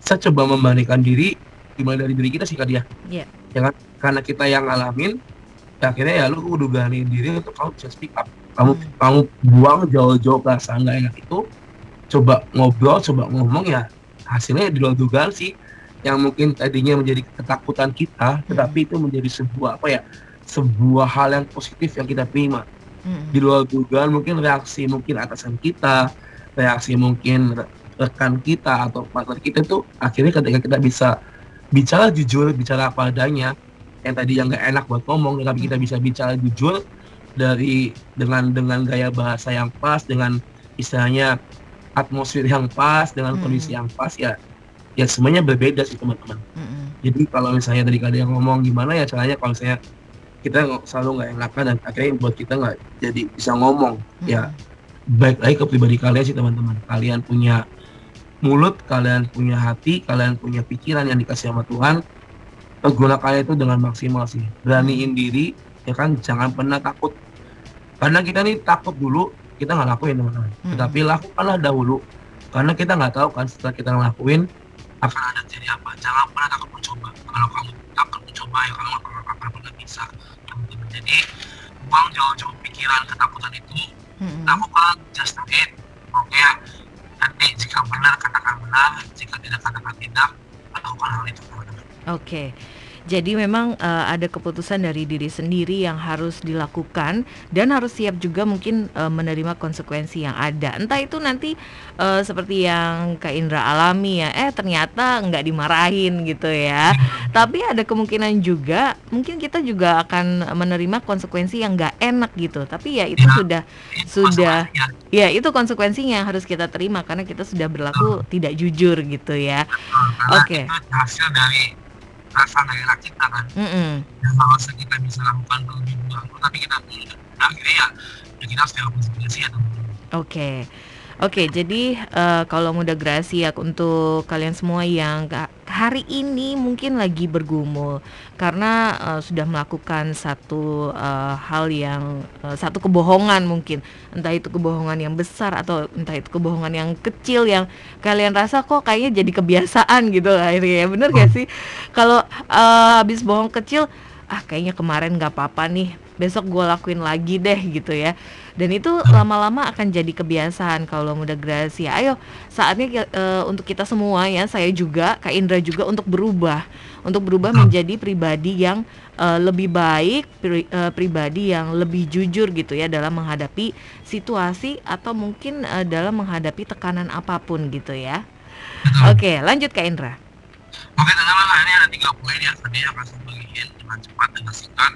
saya coba membandingkan diri dimulai dari diri kita sih Kak dia Iya. ya kan karena kita yang ngalamin ya akhirnya ya lu udah berani diri untuk kamu bisa speak up kamu Hmm. kamu buang jauh-jauh perasaan nggak enak itu coba ngobrol coba ngomong ya hasilnya di luar dugaan sih. Yang mungkin tadinya menjadi ketakutan kita tetapi itu menjadi sebuah apa ya sebuah hal yang positif yang kita terima. Mm-mm. di luar dugaan mungkin reaksi mungkin atasan kita reaksi mungkin re- rekan kita atau partner kita tuh akhirnya ketika kita bisa bicara jujur bicara apa adanya yang tadi yang nggak enak buat ngomong tapi kita bisa bicara jujur dari dengan dengan gaya bahasa yang pas dengan istilahnya atmosfer yang pas dengan Hmm. kondisi yang pas ya ya semuanya berbeda sih teman-teman. Mm-mm. jadi kalau misalnya tadi ada yang ngomong gimana ya caranya kalau misalnya kita nggak- selalu nggak enakan dan akhirnya buat kita nggak jadi bisa ngomong ya. Baik lagi ke pribadi kalian sih teman-teman. Kalian punya mulut kalian punya hati kalian punya pikiran yang dikasih sama Tuhan pergunakan itu dengan maksimal sih. Beraniin diri ya kan? Jangan pernah takut. Karena kita nih takut dulu kita nggak lakuin teman-teman. Hmm. tetapi lakukanlah dahulu. Karena kita nggak tahu kan setelah kita ngelakuin akan ada jadi apa. Jangan pernah takut mencoba. Kalau kamu takut mencoba ya kamu akan, akan pernah bisa teman-teman. Jadi buang jauh-jauh pikiran ketakutan itu. Mm-mm. lakukan just do it. Oke nanti jika benar katakan benar. Jika tidak katakan tidak. Lakukan hal itu teman-teman. Oke. Jadi memang eh, ada keputusan dari diri sendiri yang harus dilakukan dan harus siap juga mungkin eh, menerima konsekuensi yang ada. Entah itu nanti eh, seperti yang Kak Indra alami ya, eh ternyata nggak dimarahin gitu ya. [laughs] Tapi ada kemungkinan juga mungkin kita juga akan menerima konsekuensi yang nggak enak gitu. Tapi ya itu Ya. sudah Itu Sudah. ya itu konsekuensinya yang harus kita terima karena kita sudah berlaku tidak jujur gitu ya. Oke. hasil dari rasa nggak enak kita kan? Mm-mm. yang harusnya kita bisa lakukan lebih dulu tapi kita akhirnya ya, kita harus konsekuensi ya teman-teman Oke, oke. Jadi eh, kalau muda grasi ya untuk kalian semua yang hari ini mungkin lagi bergumul karena eh, sudah melakukan satu eh, hal yang eh, satu kebohongan mungkin, entah itu kebohongan yang besar atau entah itu kebohongan yang kecil yang kalian rasa kok kayaknya jadi kebiasaan gitu akhirnya. ya. Bener gak sih? Kalau eh, habis bohong kecil, ah kayaknya kemarin nggak apa-apa nih, besok gue lakuin lagi deh gitu ya. Dan itu lama-lama akan jadi kebiasaan kalau muda Gracia. Ayo, saatnya eh, untuk kita semua ya, saya juga, Kak Indra juga untuk berubah, untuk berubah menjadi pribadi yang eh, lebih baik, pri- eh, pribadi yang lebih jujur gitu ya dalam menghadapi situasi atau mungkin eh, dalam menghadapi tekanan apa pun gitu ya. Oke, lanjut Kak Indra. Oke teman-teman, ini ada tiga poin ya tadi yang akan saya bagiin dengan cepat dan singkat.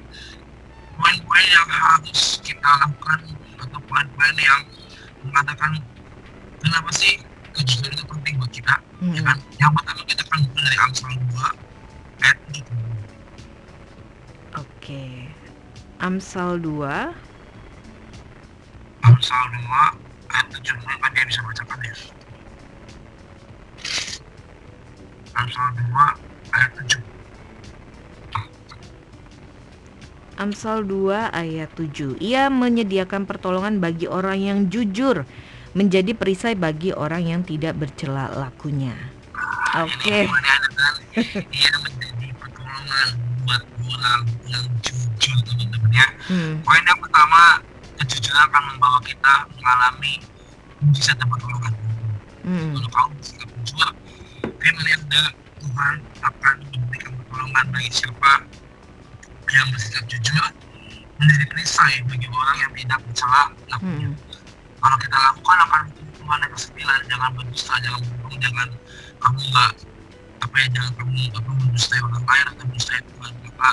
Poin-poin yang harus kita lakukan poin-poin yang mengatakan kenapa sih kejujuran itu penting buat kita, ya Mm-mm. kan? Yang pertama kita akan mulai dari Amsal 2 ayat 7. Oke. Amsal 2 Amsal 2 ayat 7 mungkin dia bisa bacakan ya. Amsal 2 ayat 7. Amsal 2 ayat 7 Ia menyediakan pertolongan bagi orang yang jujur Menjadi perisai bagi orang yang tidak bercela lakunya Oke kan dia menjadi pertolongan buat orang yang jujur teman-teman ya. hmm. Poin yang pertama, kejujuran akan membawa kita mengalami mujizat dan pertolongan. Hmm. Kalau kamu bersikap jujur, kalian melihat Tuhan akan memberikan pertolongan bagi siapa yang bersikap jujur menjadi perisai bagi orang yang tidak mencela lakunya. Hmm. Kalau kita lakukan akan hukuman yang kesembilan, jangan berdusta, jangan berbohong, jangan kamu nggak apa ya jangan kamu apa mendustai orang lain atau mendustai Tuhan maka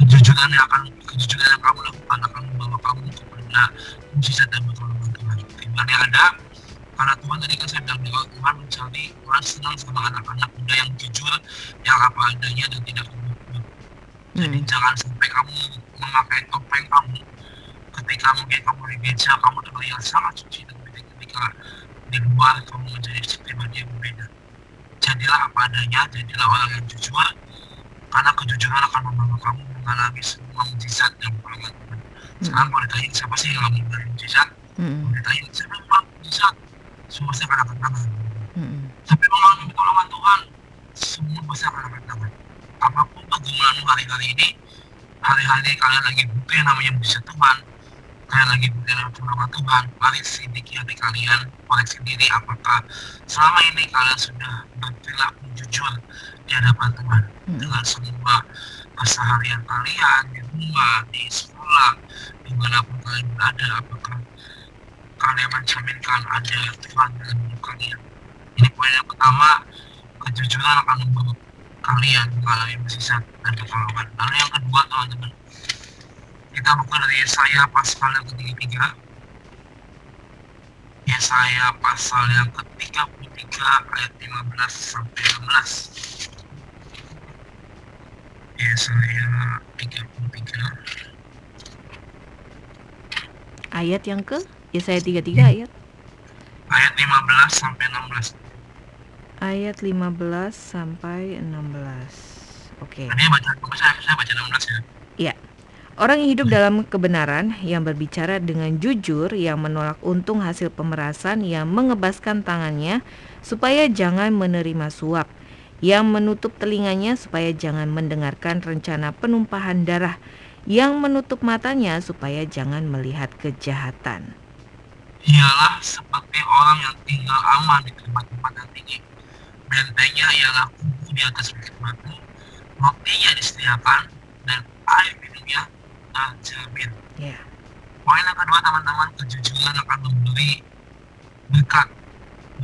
kejujuran yang akan kejujuran yang kamu lakukan akan membawa kamu kepada mujizat dan pertolongan Tuhan. Yang ada karena Tuhan tadi kan saya bilang bahwa Tuhan mencari Tuhan senang sama anak-anak muda yang jujur, yang apa adanya dan tidak. Jadi Hmm. jangan sampai kamu memakai topeng kamu ketika mungkin kamu di gereja kamu terlihat sangat suci dan ketika di luar kamu menjadi pribadi yang berbeda. Jadilah apa adanya, jadilah orang yang jujur karena kejujuran akan membawa kamu mengalami semua mujizat dan pertolongan Tuhan. Sekarang kalau ditanya siapa sih yang mau mujizat? Hmm. Kalau ditanya siapa yang mau mujizat? Semua pasti akan angkat tangan. Hmm. Tapi mengalami pertolongan Tuhan, semua pasti akan angkat tangan. Apa pun pergumulanmu hari-hari ini, hari-hari kalian lagi butuh yang namanya mujizat Tuhan, kalian lagi berjalan bersama Tuhan, mari selidiki hati kalian, koreksi diri apakah selama ini kalian sudah berperilaku jujur di hadapan Tuhan Hmm. dengan semua keseharian kalian di rumah, di sekolah, di mana pun kalian berada, apakah kalian mencerminkan ada Tuhan dalam hidup kalian. Ini poin yang pertama, kejujuran akan membawa kalian mengalami mukjizat dan pertolongan. Lalu yang kedua, teman-teman, kita buka dari Yesaya pasal yang ketiga Yesaya pasal yang ke-33 ayat 15 sampai 16 Yesaya 33 Ayat yang ke? Yesaya 33 ayat. Ayat 15 sampai 16 ayat 15 sampai 16. Oke. Ini baca, saya, saya baca 16 ya Iya. Orang yang hidup dalam kebenaran, yang berbicara dengan jujur, yang menolak untung hasil pemerasan, yang mengebaskan tangannya supaya jangan menerima suap, yang menutup telinganya supaya jangan mendengarkan rencana penumpahan darah, yang menutup matanya supaya jangan melihat kejahatan. Ialah seperti orang yang tinggal aman di tempat-tempat yang tinggi Bentengnya ialah kubu di atas bukit batu Rotinya disediakan dan air minumnya terjamin Ya. Poin yang kedua teman-teman, kejujuran akan memberi berkat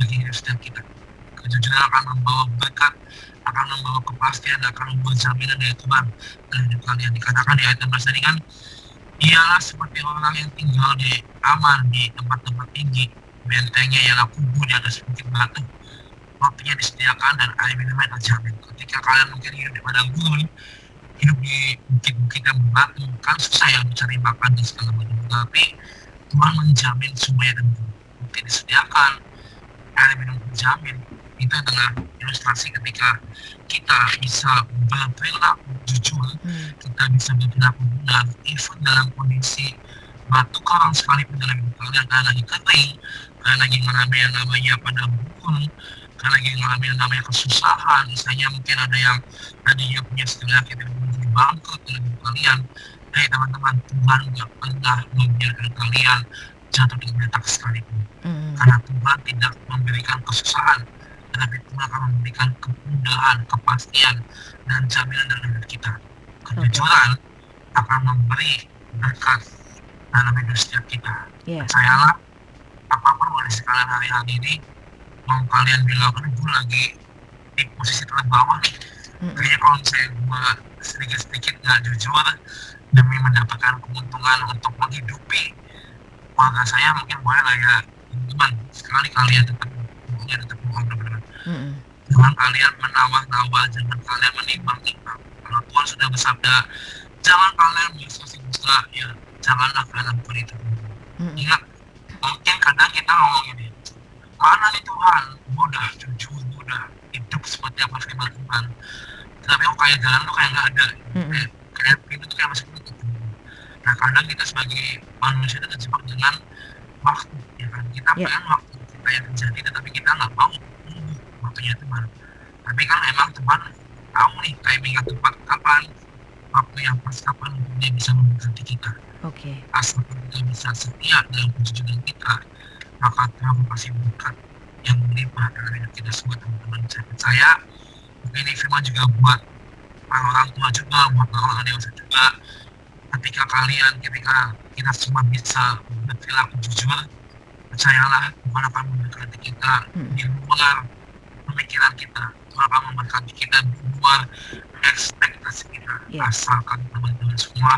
bagi hidup setiap kita. Kejujuran akan membawa berkat, akan membawa kepastian, akan membawa jaminan dari Tuhan dalam hidup kalian. Dikatakan di ayat 16 tadi kan, ialah seperti orang yang tinggal di aman di tempat-tempat tinggi, bentengnya ialah kubu di atas bukit batu. Rotinya disediakan dan air minumnya terjamin. Ketika kalian mungkin hidup di padang gurun, hidup di bukit-bukit yang berbatu kan susah ya mencari makan dan segala macam tapi Tuhan menjamin semuanya dan bukti disediakan air minum terjamin itu adalah ilustrasi ketika kita bisa berperilaku jujur Hmm. kita bisa berperilaku benar even dalam kondisi batu karang sekalipun dalam hidup kalian kalian lagi kering kalian lagi mengalami yang namanya pada bukun kalian lagi mengalami yang namanya kesusahan misalnya mungkin ada yang tadinya punya segala kita menjadi bangkrut hidup kalian Hei teman-teman Tuhan nggak pernah membiarkan kalian jatuh di letak sekalipun Hmm. karena Tuhan tidak memberikan kesusahan tetapi Tuhan akan memberikan kemudahan, kepastian dan jaminan dalam hidup kita kejujuran akan memberi berkat dalam hidup setiap kita Ya. percayalah apa pun kondisi kalian hari-hari ini mau kalian bilang aduh gue lagi di posisi terbawah nih Hmm. kayaknya kalau misalnya gue sedikit-sedikit nggak jujur demi mendapatkan keuntungan untuk menghidupi keluarga saya mungkin boleh lah ya teman sekali kalian tetap hubungannya tetap bohong benar-benar Hmm. jangan kalian menawar-nawar jangan kalian menimbang-nimbang kalau Tuhan sudah bersabda jangan kalian bersaksi-saksi ya janganlah kalian lakukan itu Hmm. ingat mungkin kadang kita ngomong ini mana nih Tuhan? Gue udah jujur gue udah hidup seperti apa firman Tuhan tapi kok kayak jalan tuh kayak nggak ada. Mm-mm. kayak, kayak pintu tuh kayak masih tutup nah kadang kita sebagai manusia itu terjebak dengan waktu ya kan? Kita Ya. pengen waktu kita yang terjadi tetapi kita nggak mau nunggu waktunya Tuhan. Tapi kan memang Tuhan tahu nih timing yang tepat kapan waktu yang pas kapan dia bisa memberkati kita. Oke. asal kita bisa setia dalam kejujuran kita Tuhan pasti berkat yang melimpah dalam hidup kita semua teman-teman saya mungkin ini firman juga buat para orang tua juga buat orang dewasa juga ketika kalian ketika kita semua bisa berperilaku jujur percayalah Tuhan akan memberkati kita Hmm. di luar pemikiran kita Tuhan akan memberkati kita di luar ekspektasi kita Ya. asalkan teman-teman semua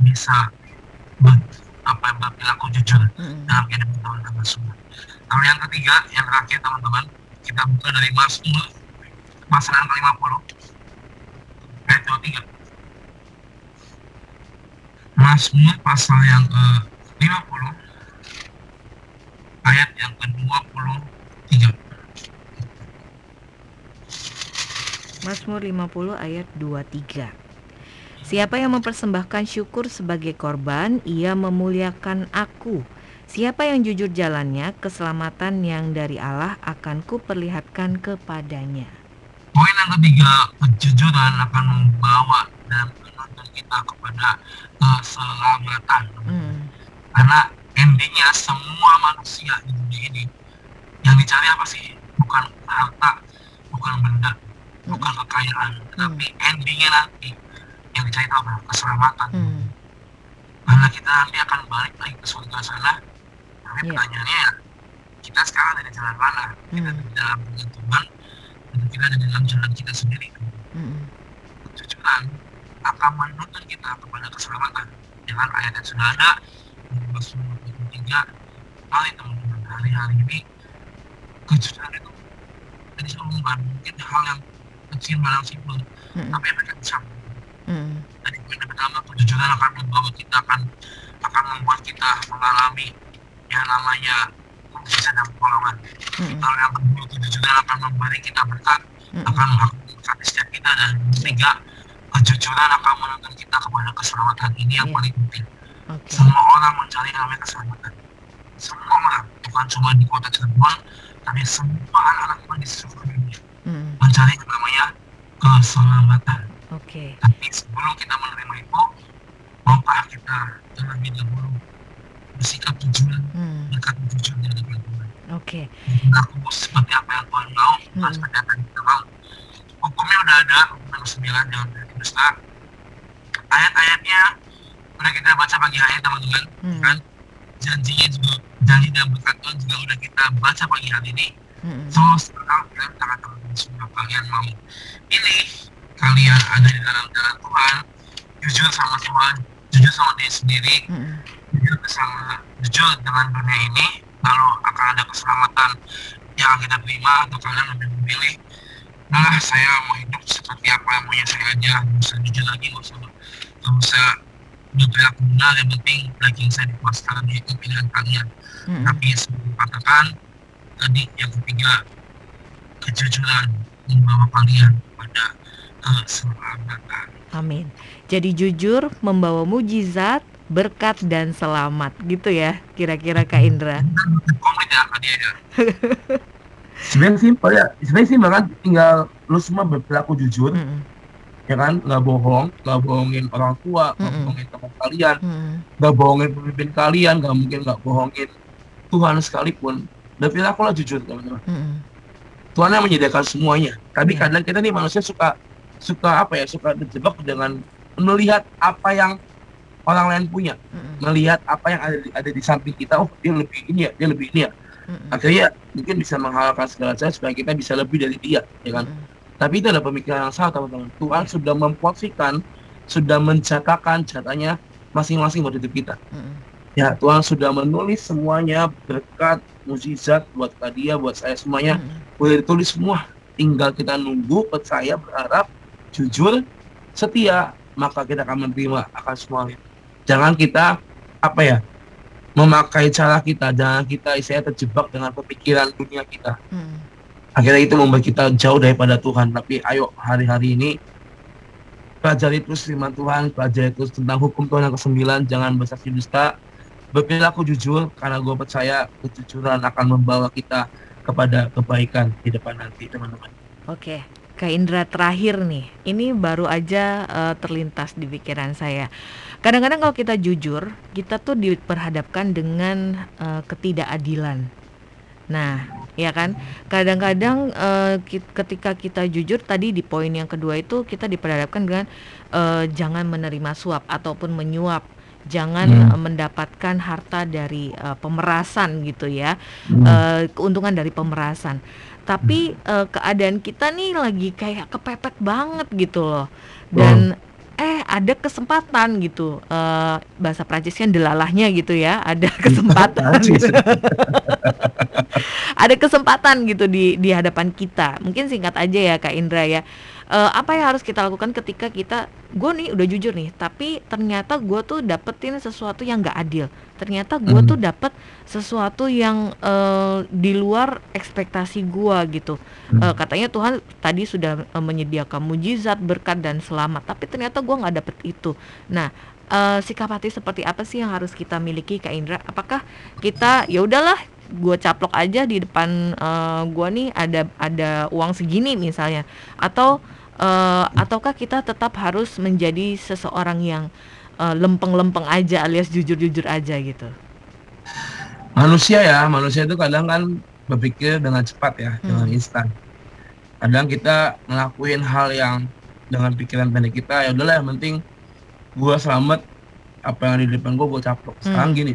bisa ber, apa berperilaku jujur Hmm. dalam kehidupan teman-teman semua. Lalu yang ketiga, yang terakhir teman-teman, kita buka dari Mazmur pasal yang ke-50 ayat 23. Mazmur pasal yang ke-50 ayat yang ke-23. Mazmur 50 ayat 23. Siapa yang mempersembahkan syukur sebagai korban, ia memuliakan aku. Siapa yang jujur jalannya, keselamatan yang dari Allah akan kuperlihatkan kepadanya. Poin yang ketiga, kejujuran akan membawa dan menuntun kita kepada keselamatan. Hmm. karena endingnya semua manusia di dunia ini yang dicari apa sih bukan harta bukan benda bukan kekayaan tapi endingnya nanti yang dicari itu apa keselamatan Hmm. karena kita nanti akan balik lagi ke surga sana tapi Iya. pertanyaannya ya kita sekarang ada di jalan mana kita Hmm. ada di dalam jalan Tuhan atau kita ada di dalam jalan kita sendiri Hmm. kejujuran akan menuntun kita kepada keselamatan dengan ayat yang sudah ada di Mazmur 23 mari teman-teman hari-hari ini kejujuran itu jadi bukan mungkin hal yang kecil malah simpel Hmm. tapi efeknya besar Hmm. Tadi poin yang pertama kejujuran akan membawa kita akan akan membuat kita mengalami yang namanya mujizat dan pertolongan. Hmm. Lalu yang kedua kejujuran akan memberi kita berkat, Hmm. akan menghasilkan setiap kita dan ketiga kejujuran akan menuntun kita kepada keselamatan ini yang Iya. paling penting. Oke. Semua orang mencari yang namanya keselamatan. Semua orang bukan cuma di kota Cirebon, tapi semua anak-anak di seluruh dunia Hmm. mencari yang namanya keselamatan. Oke. Tapi sebelum kita menerima itu, maukah kita terlebih dahulu bersikap jujur, Hmm. berkata jujur di hadapan Tuhan. Oke. Berlaku seperti apa yang Tuhan mau, Hmm. seperti apa yang kita mau. Hukumnya udah ada, hukum yang sembilan jangan berarti dusta. Ayat-ayatnya udah kita baca pagi hari teman-teman, Hmm. kan? Janjinya juga, janji dan berkat Tuhan juga udah kita baca pagi hari ini. Hmm. So sekarang kalian tangan teman-teman semua kalian mau pilih kalian ada di dalam jalan Tuhan jujur sama Tuhan jujur sama diri sendiri jujur bersama jujur dengan dunia ini lalu akan ada keselamatan yang kita terima atau kalian lebih memilih nah saya mau hidup seperti apa yang maunya saya aja nggak usah jujur lagi nggak usah nggak usah berperilaku benar yang penting daging saya dikuaskan itu pilihan kalian Hmm. tapi sebelum katakan tadi yang ketiga kejujuran membawa kalian pada. Amin. Jadi jujur membawa mujizat, berkat dan selamat gitu ya kira-kira Kak Indra. Ya [laughs] ya. Sebenarnya simpel ya, sebenarnya simpel kan tinggal lu semua berperilaku jujur, Hmm. ya kan, nggak bohong, nggak bohongin orang tua, nggak Mm-mm. bohongin teman kalian, Hmm. nggak bohongin pemimpin kalian, nggak mungkin nggak bohongin Tuhan sekalipun. Berperilakulah jujur teman-teman. Hmm. Tuhan yang menyediakan semuanya. Tapi Iya. kadang kita nih manusia suka suka apa ya suka terjebak dengan melihat apa yang orang lain punya, Hmm. melihat apa yang ada di, ada di samping kita. Oh dia lebih ini ya, dia lebih ini ya. Hmm. Akhirnya mungkin bisa menghalalkan segala cara supaya kita bisa lebih dari dia, ya kan? Hmm. Tapi itu adalah pemikiran yang salah teman-teman. Tuhan sudah memporsikan, sudah mencatatkan catanya masing-masing buat hidup kita. Hmm. Ya Tuhan sudah menulis semuanya berkat mujizat buat dia, buat saya semuanya Hmm. udah ditulis semua tinggal kita nunggu percaya berharap jujur setia maka kita akan menerima akan semua. Itu jangan kita apa ya memakai cara kita. Jangan kita istilahnya terjebak dengan pemikiran dunia kita. Hmm. akhirnya itu membuat kita jauh daripada Tuhan. Tapi ayo hari-hari ini pelajari terus firman Tuhan pelajari terus tentang hukum Tuhan yang kesembilan. Jangan bersaksi dusta. Berperilaku jujur karena gue percaya kejujuran akan membawa kita kepada kebaikan di depan nanti teman-teman. Oke, Kak Indra terakhir nih, ini baru aja eh, terlintas di pikiran saya. Kadang-kadang kalau kita jujur, kita tuh diperhadapkan dengan eh, ketidakadilan. Nah, ya kan? Kadang-kadang ki- ketika kita jujur tadi di poin yang kedua itu kita diperhadapkan dengan eh, jangan menerima suap ataupun menyuap, jangan Hmm. mendapatkan harta dari eh, pemerasan gitu ya Hmm. eh, keuntungan dari pemerasan. Tapi eh, keadaan kita nih lagi kayak kepepet banget gitu loh. Dan eh ada kesempatan gitu. eh, bahasa Prancisnya delalahnya gitu ya. Ada [laughs] kesempatan. Prancis. [laughs] ada kesempatan gitu di di hadapan kita. Mungkin singkat aja ya Kak Indra ya. Eh, apa yang harus kita lakukan ketika kita gue nih udah jujur nih, tapi ternyata gue tuh dapetin sesuatu yang gak adil. Ternyata gue Hmm. tuh dapet sesuatu yang eh, di luar ekspektasi gue gitu. Hmm. Eh, katanya Tuhan tadi sudah eh, menyediakan mujizat, berkat dan selamat, tapi ternyata gue nggak dapet itu. Nah, eh, sikap hati seperti apa sih yang harus kita miliki Kak Indra? Apakah kita ya udahlah gue caplok aja di depan eh, gua nih ada ada uang segini misalnya atau eh, ataukah kita tetap harus menjadi seseorang yang eh, lempeng-lempeng aja alias jujur-jujur aja gitu manusia ya manusia itu kadang kan berpikir dengan cepat ya Hmm. dengan instan kadang kita ngelakuin hal yang dengan pikiran pendek kita ya udahlah yang penting gua selamat apa yang ada di depan gua gua caplok sekarang gini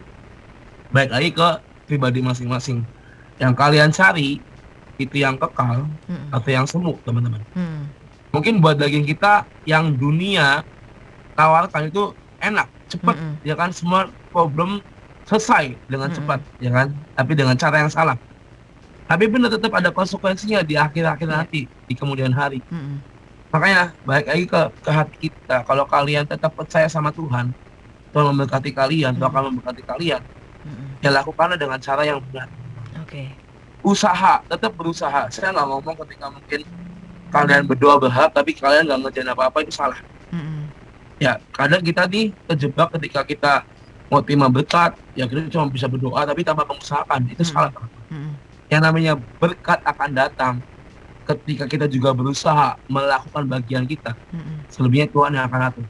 baik lagi ke pribadi masing-masing yang kalian cari itu yang kekal Mm-mm. atau yang semu teman-teman Mm. Mungkin buat daging kita yang dunia tawarkan itu enak cepat Mm-mm. ya kan semua problem selesai dengan Mm-mm. cepat ya kan tapi dengan cara yang salah tapi benar tetap ada konsekuensinya di akhir-akhir Iya. nanti di kemudian hari Mm-mm. makanya baik lagi ke, ke hati kita kalau kalian tetap percaya sama Tuhan Tuhan memberkati kalian Tuhan Mm. akan memberkati kalian Mm-mm. ya lakukanlah dengan cara yang benar Oke. usaha tetap berusaha saya nggak ngomong ketika mungkin kalian berdoa berharap tapi kalian nggak ngerjain apa-apa itu salah Mm-mm. ya kadang kita nih terjebak ketika kita mau terima berkat ya kita cuma bisa berdoa tapi tanpa mengusahakan itu Hmm. salah Mm-mm. yang namanya berkat akan datang ketika kita juga berusaha melakukan bagian kita Mm-mm. selebihnya Tuhan yang akan atur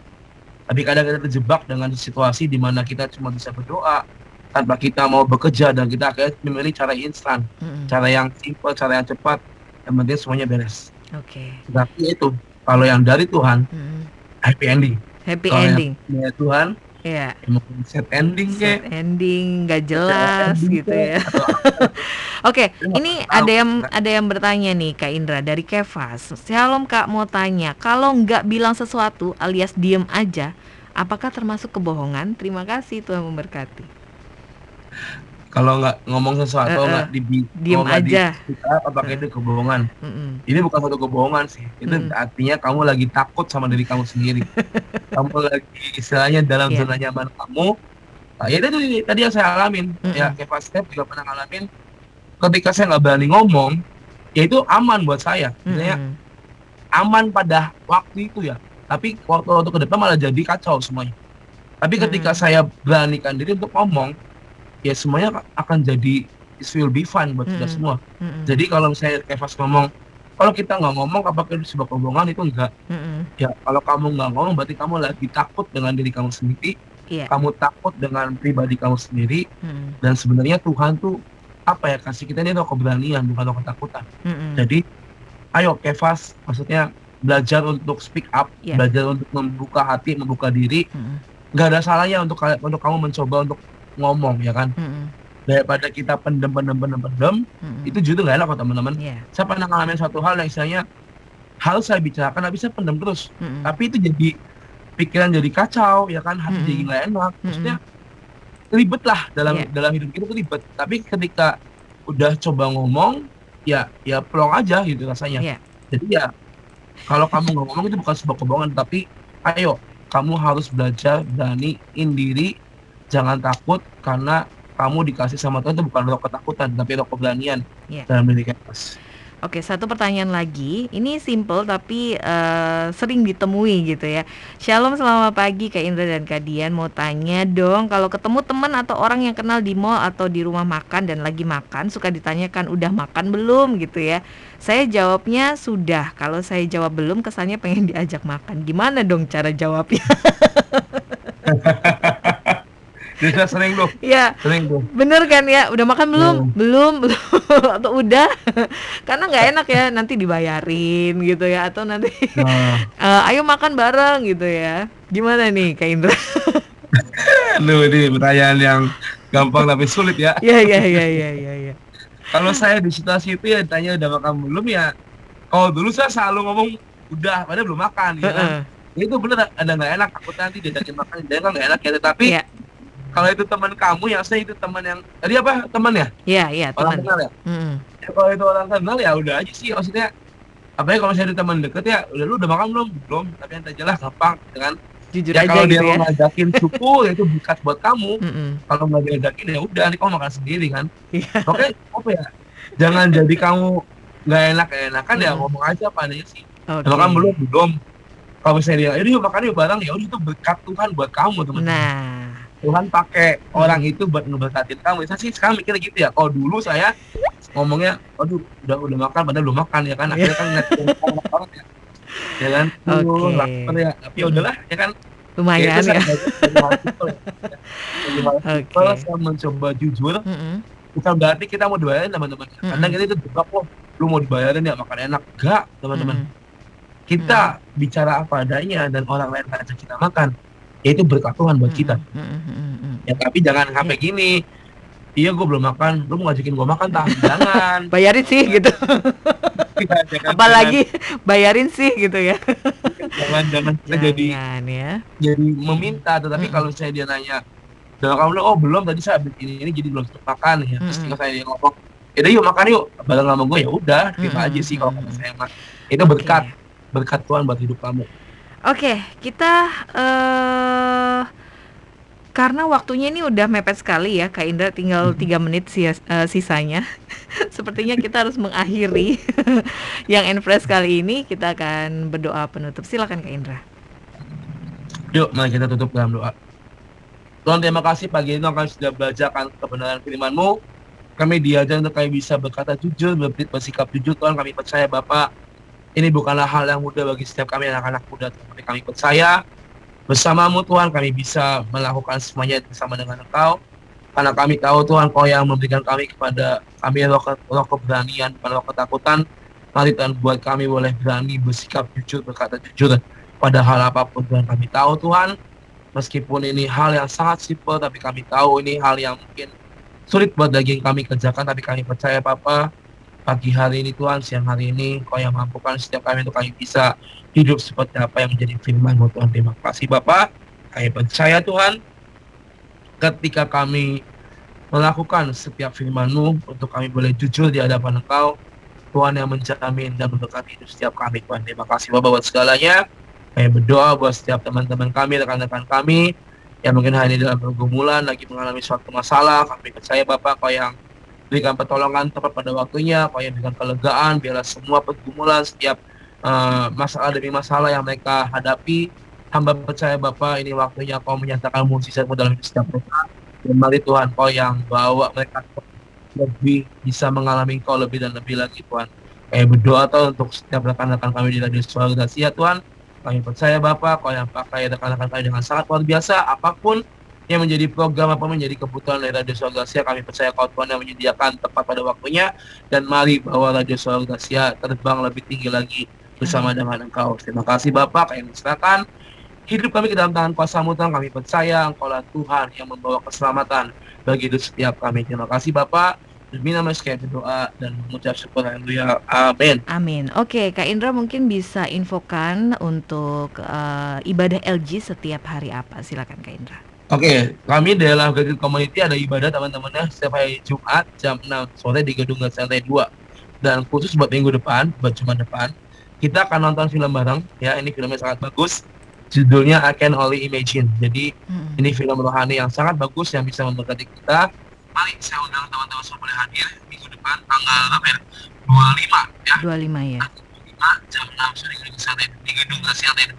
tapi kadang kita terjebak dengan situasi di mana kita cuma bisa berdoa tanpa kita mau bekerja dan kita akhirnya memilih cara instan Mm-mm. cara yang simple cara yang cepat yang penting semuanya beres Oke. tapi itu kalau yang dari Tuhan Mm-mm. happy ending Happy Kalau yang ending. dari Tuhan Iya. ya mungkin set ending Set kayak ending nggak jelas ending gitu ya. [laughs] Oke, nggak ini tahu. ada yang ada yang bertanya nih Kak Indra dari Kevas. Shalom Kak mau tanya, kalau nggak bilang sesuatu alias diem aja, apakah termasuk kebohongan? Terima kasih Tuhan memberkati. Kalau nggak ngomong sesuatu Eh, eh. nggak di Diem kalau nggak aja. di- apakah itu kebohongan Mm-mm. ini bukan satu kebohongan sih itu Mm. artinya kamu lagi takut sama diri kamu sendiri [laughs] kamu lagi istilahnya dalam Iya. zona nyaman kamu nah, ya itu tadi yang saya alamin Mm-mm. ya kayak pas step juga pernah ngalamin ketika saya nggak berani ngomong ya itu aman buat saya Sebenarnya Mm-mm. aman pada waktu itu ya tapi waktu waktu ke depan malah jadi kacau semuanya tapi ketika Mm. saya beranikan diri untuk ngomong ya semuanya akan jadi it will be fun buat kita Mm. semua Mm-mm. jadi kalau misalnya Kevas ngomong kalau kita nggak ngomong apakah itu sebuah kebohongan itu enggak Mm-mm. ya kalau kamu nggak ngomong berarti kamu lagi takut dengan diri kamu sendiri Iya. kamu takut dengan pribadi kamu sendiri Mm-mm. dan sebenarnya Tuhan tuh apa ya kasih kita ini keberanian bukan ketakutan Mm-mm. jadi ayo Kevas maksudnya belajar untuk speak up Iya. belajar untuk membuka hati membuka diri Mm-mm. nggak ada salahnya untuk untuk kamu mencoba untuk ngomong ya kan Mm-mm. daripada kita pendem pendem pendem pendem Mm-mm. itu justru nggak enak kok teman-teman Iya. saya pernah ngalamin satu hal yang istilahnya harus saya bicarakan tapi saya pendem terus Mm-mm. tapi itu jadi pikiran jadi kacau ya kan hati Mm-mm. jadi nggak enak maksudnya ribet lah dalam Iya. dalam hidup kita tuh ribet tapi ketika udah coba ngomong ya ya plong aja gitu rasanya Iya. jadi ya kalau kamu nggak ngomong itu bukan sebuah kebohongan tapi ayo kamu harus belajar beraniin diri jangan takut karena kamu dikasih sama Tuhan itu bukan roh ketakutan tapi roh keberanian Iya. dalam diri kita Oke, satu pertanyaan lagi. Ini simple tapi eh, sering ditemui gitu ya. Shalom, selamat pagi Kak Indra dan Kak Dian. Mau tanya dong, kalau ketemu teman atau orang yang kenal di mall atau di rumah makan dan lagi makan, suka ditanyakan udah makan belum gitu ya. Saya jawabnya sudah. Kalau saya jawab belum, kesannya pengen diajak makan. Gimana dong cara jawabnya? [laughs] Kita sering tuh ya, sering tuh bener kan ya? Udah makan belum? Hmm. Belum, belum. [laughs] atau udah? [laughs] Karena nggak enak ya, nanti dibayarin gitu ya, atau nanti nah, [laughs] Eh, ayo makan bareng gitu ya. Gimana nih Kak Indra? aduh ini pertanyaan yang gampang tapi sulit ya ya ya ya ya ya ya. kalau saya di situasi itu ya ditanya udah makan belum ya kalau dulu saya selalu ngomong udah padahal belum makan ya kan Heeh. itu bener ada nggak enak takut nanti diajakin makan dia kan nggak enak ya tetapi Iya. Kalau itu teman kamu ya saya itu teman yang tadi apa teman ya Iya iya teman. kenal ya Mm-mm. Ya, kalau itu orang kenal ya udah aja sih maksudnya apa ya kalau saya ada teman deket ya udah lu udah makan belum belum tapi yang aja lah gampang dengan Jujur ya aja kalau dia gitu mau ya. ngajakin syukur [laughs] ya itu berkat buat kamu Mm-mm. kalau nggak diajakin ya udah nih kamu makan sendiri kan Iya. oke apa ya jangan [laughs] jadi kamu nggak enak enakan ya Hmm. ngomong aja apa adanya sih Oke. Udah makan belum belum kalau misalnya dia yuk makan yuk bareng ya udah itu berkat Tuhan buat kamu teman Nah, Tuhan pakai orang itu buat ngeberkatin kamu saya sih sekarang mikirnya gitu ya kalau dulu saya ngomongnya aduh udah udah makan padahal belum makan ya kan akhirnya kan ngeliat orang ya ya kan. Tuh, lapar ya tapi ya udahlah ya kan Lumayan ya. ya. Oke. saya mencoba jujur Mm-mm. bukan berarti kita mau dibayarin teman-teman kadang Mm-mm. kita itu jebak kok lu mau dibayarin ya makan enak enggak teman-teman Mm-mm. kita bicara apa adanya dan orang lain ngajak kita makan ya itu berkat Tuhan buat kita Mm-mm. Mm-mm. ya tapi jangan sampai gini iya gue belum makan lu mau ngajakin gue makan tak jangan [laughs] Bayarin sih gitu. Jangan- jangan- Apalagi bayarin sih gitu ya. jangan jangan kita jadi Jangan ya. jadi meminta tetapi Mm-mm. kalau saya dia nanya dan kamu bilang oh belum tadi saya habis ini ini jadi belum sempat makan ya terus ketika saya dia ngomong ya yuk makan yuk bareng sama gue ya udah terima Mm-mm. aja sih kalau Mm-mm. saya mah itu berkat berkat Tuhan buat hidup kamu Oke, kita eh karena waktunya ini udah mepet sekali ya, Kak Indra tinggal tiga menit sia- eh, sisanya. [laughs] Sepertinya kita harus mengakhiri [laughs] yang Enfresh kali ini. Kita akan berdoa penutup. Silakan Kak Indra. Yuk, mari kita tutup dalam doa. Tuhan, terima kasih pagi ini kami sudah belajarkan kebenaran firman-Mu. Kami diajar untuk kami bisa berkata jujur, bersikap jujur. Tuhan, kami percaya Bapak, ini bukanlah hal yang mudah bagi setiap kami anak-anak muda. Tapi kami percaya bersamamu Tuhan kami bisa melakukan semuanya bersama dengan Engkau. Karena kami tahu Tuhan Kau yang memberikan kami kepada kami roh, roh keberanian, bukan roh ketakutan. Mari Tuhan buat kami boleh berani bersikap jujur, berkata jujur pada hal apa pun Tuhan kami tahu Tuhan meskipun ini hal yang sangat simpel tapi kami tahu ini hal yang mungkin sulit buat daging kami kerjakan tapi kami percaya Papa pagi hari ini Tuhan siang hari ini Kau yang mampukan setiap kami untuk kami bisa hidup seperti apa yang menjadi firman Tuhan. Terima kasih Bapak. Kami percaya Tuhan ketika kami melakukan setiap firman-Mu untuk kami boleh jujur di hadapan Engkau Tuhan yang menjamin dan memberkati hidup setiap kami Tuhan. Terima kasih Bapak buat segalanya. Kami berdoa buat setiap teman-teman kami, rekan-rekan kami yang mungkin hari ini dalam pergumulan, lagi mengalami suatu masalah. Kami percaya Bapak Kau yang berikan pertolongan tepat pada waktunya, Kau yang berikan kelegaan, biarlah semua pergumulan, setiap eh, masalah demi masalah yang mereka hadapi, hamba percaya Bapak ini waktunya Kau menyatakan mujizatmu dalam setiap mereka. Mari Tuhan Kau yang bawa mereka lebih bisa mengalami Kau lebih dan lebih lagi Tuhan. Kami berdoa Tuhan untuk setiap rekan-rekan kami di Radio Suara Gracia Tuhan. Kami percaya Bapak, Kau yang pakai rekan-rekan kami dengan sangat luar biasa, apa pun yang menjadi program apa menjadi kebutuhan dari Radio Suara Gracia, kami percaya Kau Tuhan yang menyediakan tepat pada waktunya, dan mari bawa Radio Suara terbang lebih tinggi lagi bersama dengan Engkau. Terima kasih Bapak, kami serahkan hidup kami ke dalam tangan kuasamu Tuhan, kami percaya Engkau lah Tuhan yang membawa keselamatan bagi hidup setiap kami. Terima kasih Bapak, demi nama sekali berdoa dan mengucap syukur, haleluya, amin. Amin. Oke, Kak Indra mungkin bisa infokan untuk eh, ibadah LG setiap hari apa? Silakan Kak Indra. Oke, kami dalam Gagal Community ada ibadah teman-temannya setiap hari Jumat jam 6 sore di Gedung Santai 2. Dan khusus buat minggu depan, buat Jumat depan, kita akan nonton film bareng. Ya, ini filmnya sangat bagus. Judulnya I Can Only Imagine. Jadi Mm-mm. ini film rohani yang sangat bagus yang bisa memberkati kita. Mari saya undang teman-teman semua boleh hadir minggu depan tanggal apa ya? 25 ya. 25 ya. 5 jam 6 sore di di gedung santai 2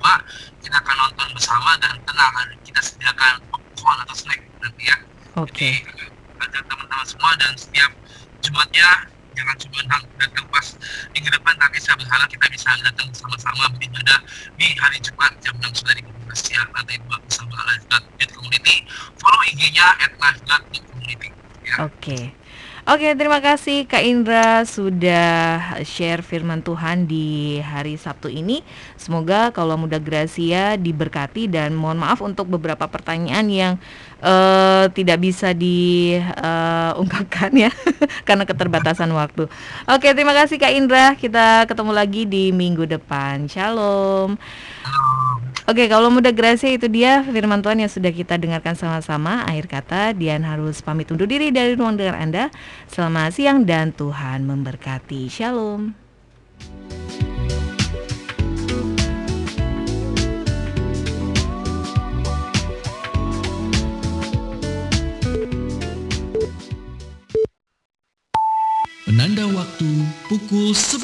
kita akan nonton bersama dan tenang kita sediakan popcorn atau snack nanti ya. Oke. jadi ajak teman-teman semua dan setiap Jumatnya jangan cuma datang pas minggu depan tapi saya berharap kita bisa datang bersama-sama. Beribadah di hari Jumat jam 6 sore di gedung siang 2 bersama Lifeguard Youth Community. Follow IG-nya at Lifeguard Youth Community. Oke. Oke, terima kasih Kak Indra sudah share firman Tuhan di hari Sabtu ini. Semoga kalau muda Gracia diberkati dan mohon maaf untuk beberapa pertanyaan yang eh, tidak bisa diungkapkan ya [laughs] karena keterbatasan waktu. Oke, terima kasih Kak Indra. Kita ketemu lagi di minggu depan. Shalom. Oke, kalau muda Gracia itu dia firman Tuhan yang sudah kita dengarkan sama-sama. Akhir kata, Dian harus pamit undur diri dari ruang dengar Anda. Selamat siang dan Tuhan memberkati. Shalom. Penanda waktu pukul 11.